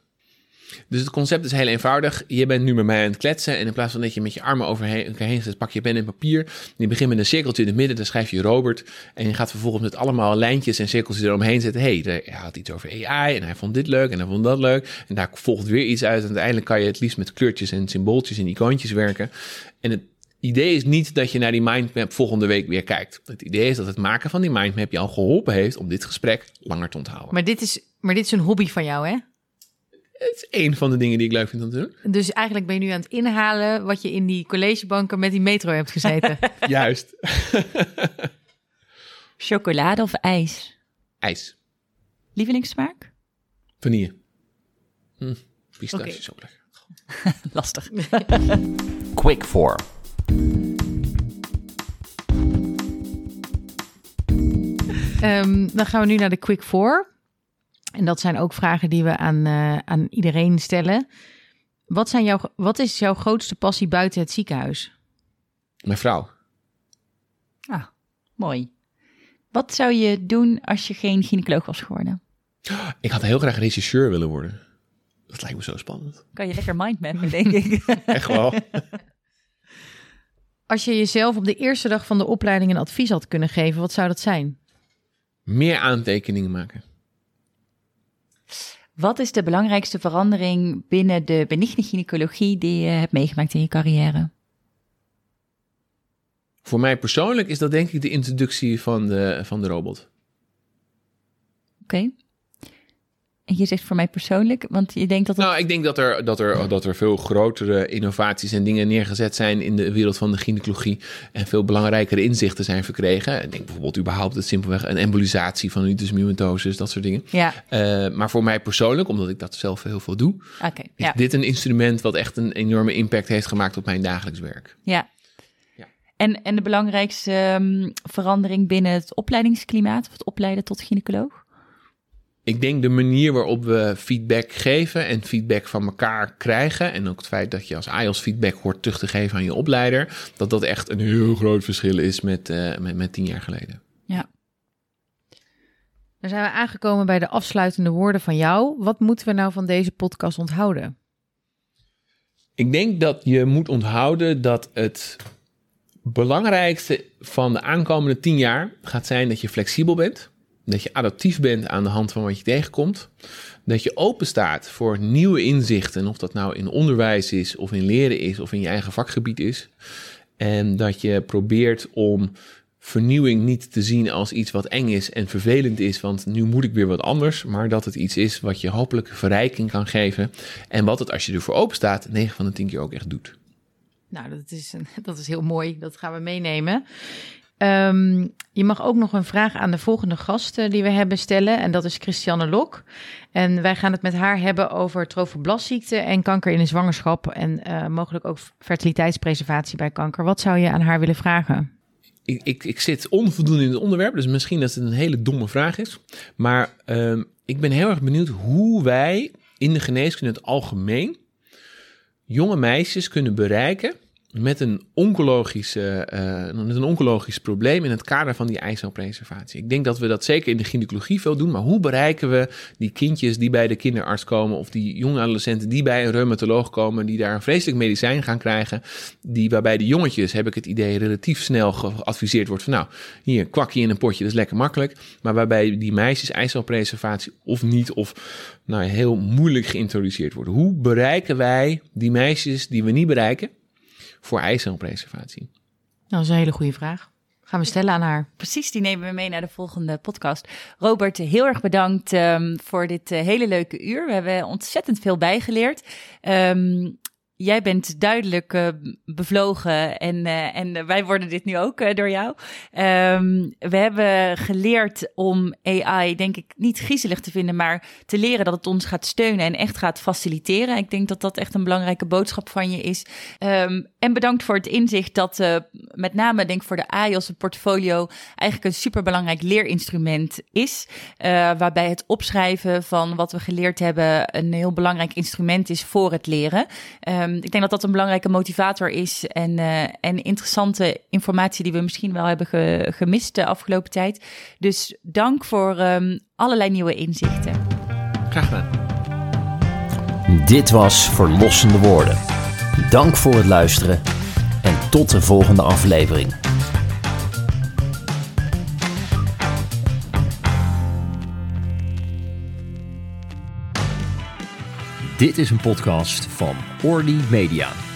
Dus het concept is heel eenvoudig. Je bent nu met mij aan het kletsen. En in plaats van dat je met je armen overheen heen zet, pak je pen en papier. Je begint met een cirkeltje in het midden, dan schrijf je Robert. En je gaat vervolgens met allemaal lijntjes en cirkeltjes eromheen zetten. hey, hij had iets over AI en hij vond dit leuk en hij vond dat leuk. En daar volgt weer iets uit. En uiteindelijk kan je het liefst met kleurtjes en symbooltjes en icoontjes werken. En het idee is niet dat je naar die mindmap volgende week weer kijkt. Het idee is dat het maken van die mindmap je al geholpen heeft om dit gesprek langer te onthouden. Maar dit is, maar dit is een hobby van jou, hè? Het is één van de dingen die ik leuk vind om te doen. Dus eigenlijk ben je nu aan het inhalen wat je in die collegebanken met die metro hebt gezeten. Juist. Chocolade of ijs? Ijs. Lievelingssmaak? Vanille. Hm, pistache okay. is ook lekker. Lastig. Quick four. Um, dan gaan we nu naar de quick four. En dat zijn ook vragen die we aan, uh, aan iedereen stellen. Wat, zijn jouw, wat is jouw grootste passie buiten het ziekenhuis? Mijn vrouw. Ah, mooi. Wat zou je doen als je geen gynaecoloog was geworden? Ik had heel graag regisseur willen worden. Dat lijkt me zo spannend. Kan je lekker mindmappen, denk ik. Echt wel. Als je jezelf op de eerste dag van de opleiding een advies had kunnen geven, wat zou dat zijn? Meer aantekeningen maken. Wat is de belangrijkste verandering binnen de benigne gynaecologie die je hebt meegemaakt in je carrière? Voor mij persoonlijk is dat denk ik de introductie van de, van de robot. Oké. Je zegt voor mij persoonlijk, want je denkt dat. Nou, ik denk dat er, dat, er, dat er veel grotere innovaties en dingen neergezet zijn in de wereld van de gynaecologie. En veel belangrijkere inzichten zijn verkregen. Ik denk bijvoorbeeld überhaupt het simpelweg een embolisatie van uterusmyomatoses, dat soort dingen. Ja. Uh, maar voor mij persoonlijk, omdat ik dat zelf heel veel doe, okay, is dit een instrument wat echt een enorme impact heeft gemaakt op mijn dagelijks werk. Ja. ja. En, en de belangrijkste um, verandering binnen het opleidingsklimaat, of het opleiden tot gynaecoloog? Ik denk de manier waarop we feedback geven en feedback van elkaar krijgen. En ook het feit dat je als IELTS feedback hoort terug te geven aan je opleider. Dat dat echt een heel groot verschil is met, uh, met, met tien jaar geleden. Ja. Dan zijn we aangekomen bij de afsluitende woorden van jou. Wat moeten we nou van deze podcast onthouden? Ik denk dat je moet onthouden dat het belangrijkste van de aankomende tien jaar gaat zijn dat je flexibel bent dat je adaptief bent aan de hand van wat je tegenkomt. Dat je open staat voor nieuwe inzichten, of dat nou in onderwijs is, of in leren is, of in je eigen vakgebied is. En dat je probeert om vernieuwing niet te zien als iets wat eng is en vervelend is, want nu moet ik weer wat anders, maar dat het iets is wat je hopelijk verrijking kan geven en wat het als je ervoor open staat 9 van de 10 keer ook echt doet. Nou, dat is, een, dat is heel mooi. Dat gaan we meenemen. Um, je mag ook nog een vraag aan de volgende gast die we hebben stellen. En dat is Christiane Lok. En wij gaan het met haar hebben over trofoblasziekte en kanker in de zwangerschap. En uh, mogelijk ook fertiliteitspreservatie bij kanker. Wat zou je aan haar willen vragen? Ik, ik, ik zit onvoldoende in het onderwerp, dus misschien dat het een hele domme vraag is. Maar um, ik ben heel erg benieuwd hoe wij in de geneeskunde in het algemeen jonge meisjes kunnen bereiken met een, oncologische, uh, met een oncologisch probleem in het kader van die eicelpreservatie. Ik denk dat we dat zeker in de gynaecologie veel doen, maar hoe bereiken we die kindjes die bij de kinderarts komen of die jonge adolescenten die bij een reumatoloog komen, die daar een vreselijk medicijn gaan krijgen, die waarbij de jongetjes, heb ik het idee, relatief snel geadviseerd wordt van nou, hier, kwakje in een potje, dat is lekker makkelijk, maar waarbij die meisjes eicelpreservatie of niet of nou, heel moeilijk geïntroduceerd worden. Hoe bereiken wij die meisjes die we niet bereiken? Voor eicelpreservatie? Nou, dat is een hele goede vraag. Gaan we stellen aan haar. Precies, die nemen we mee naar de volgende podcast. Robert, heel erg bedankt um, voor dit uh, hele leuke uur. We hebben ontzettend veel bijgeleerd. Um, jij bent duidelijk uh, bevlogen en, uh, en wij worden dit nu ook uh, door jou. Um, we hebben geleerd om AI, denk ik, niet griezelig te vinden, maar te leren dat het ons gaat steunen en echt gaat faciliteren. Ik denk dat dat echt een belangrijke boodschap van je is. Um, en bedankt voor het inzicht dat met name, denk ik, voor de AI als een portfolio eigenlijk een superbelangrijk leerinstrument is. waarbij het opschrijven van wat we geleerd hebben een heel belangrijk instrument is voor het leren. Uh, um, ik denk dat dat een belangrijke motivator is en, uh, en interessante informatie die we misschien wel hebben ge gemist de afgelopen tijd. Dus dank voor um, allerlei nieuwe inzichten. Graag gedaan. Dit was Verlossende Woorden. Dank voor het luisteren en tot de volgende aflevering. Dit is een podcast van Orly Media.